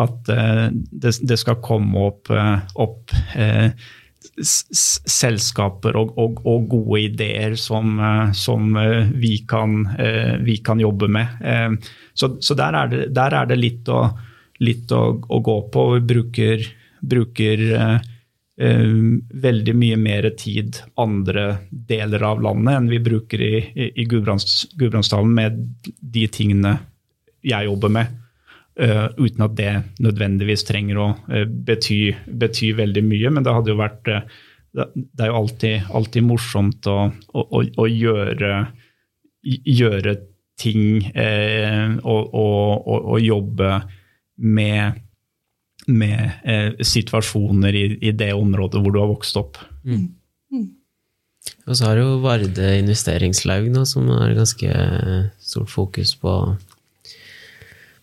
at det, det, skal komme opp, opp selskaper og, og, og, gode ideer som, som vi, kan, vi, kan, jobbe med. Så, så der, er det, der, er det, litt å, litt å, å gå på. Vi bruker, bruker Eh, veldig mye mer tid andre deler av landet enn vi bruker i, i, i Gudbrandsdalen med de tingene jeg jobber med. Uh, uten at det nødvendigvis trenger å uh, bety, bety, veldig mye. Men det hadde jo vært uh, Det er jo alltid, alltid morsomt å, å, å, å gjøre, gjøre, ting og, og, og, jobbe med med eh, situasjoner i, i, det området hvor du har vokst opp. Mm. Mm. Og så har jo Varde investeringslaug nå, som har ganske stort fokus på,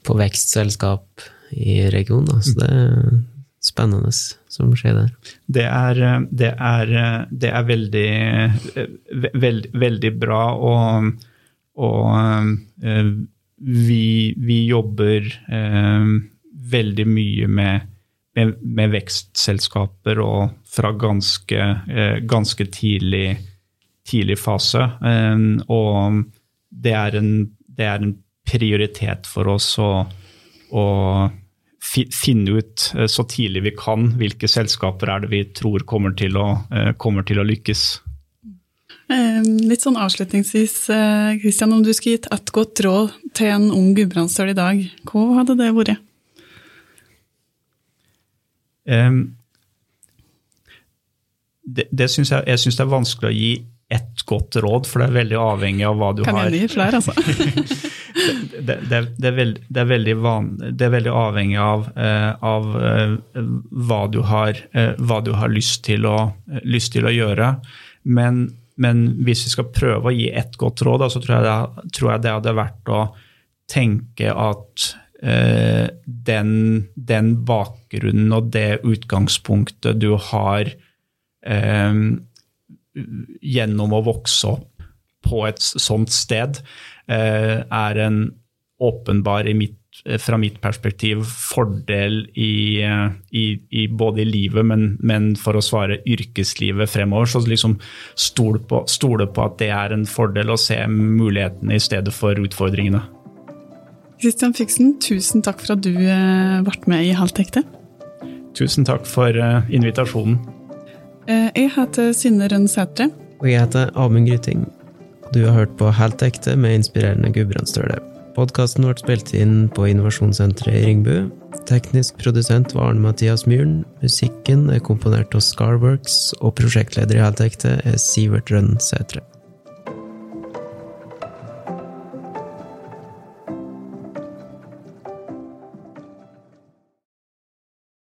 på vekstselskap i regionen. Så det er spennende som skjer der. Det er, det er, det er veldig, veld, veldig bra, og, og eh, vi, vi, jobber eh, veldig mye med, med, med vekstselskaper og fra ganske, eh, ganske tidlig, tidlig, fase. Eh, og det er, en, det er, en, prioritet for oss å, å finne ut eh, så tidlig vi kan hvilke selskaper er det vi tror kommer til å, kommer til å lykkes. Litt sånn avslutningsvis, Kristian, om du skulle gitt et godt råd til en ung gudbrandsdøl i dag, hva hadde det vært? Um, det, det synes jeg, jeg syns det er vanskelig å gi ett godt råd, for det er veldig avhengig av hva du Kan har. jeg gi flere, altså? det, det, det, er veld, det, er veldig van, det er veldig avhengig av, eh, av eh, hva, du har, eh, hva du har lyst til å, lyst til å gjøre. Men, men, hvis vi skal prøve å gi ett godt råd, så tror jeg det, tror jeg det hadde vært å tenke at eh, den, den, bakgrunnen og det utgangspunktet du har eh, gjennom å vokse opp på et sånt sted, eh, er en åpenbar, mitt, fra mitt perspektiv, fordel i, i, i både i livet, men, men, for å svare yrkeslivet fremover. Så liksom stole på, stole på at det er en fordel å se mulighetene i stedet for utfordringene. Kristian Fiksen, tusen takk for at du ble med i Halvt ekte. Tusen takk for invitasjonen. Jeg heter Synne Rønn Sætre. Og jeg heter Amund Gryting. Du har hørt på Helt ekte med inspirerende Gudbrandsdøle. Podkasten ble spilt inn på Innovasjonssenteret i Ringbu. Teknisk produsent var Arne Mathias Myhren. Musikken er komponert av Scarworks, og prosjektleder i Helt ekte er Sivert Rønn Sætre.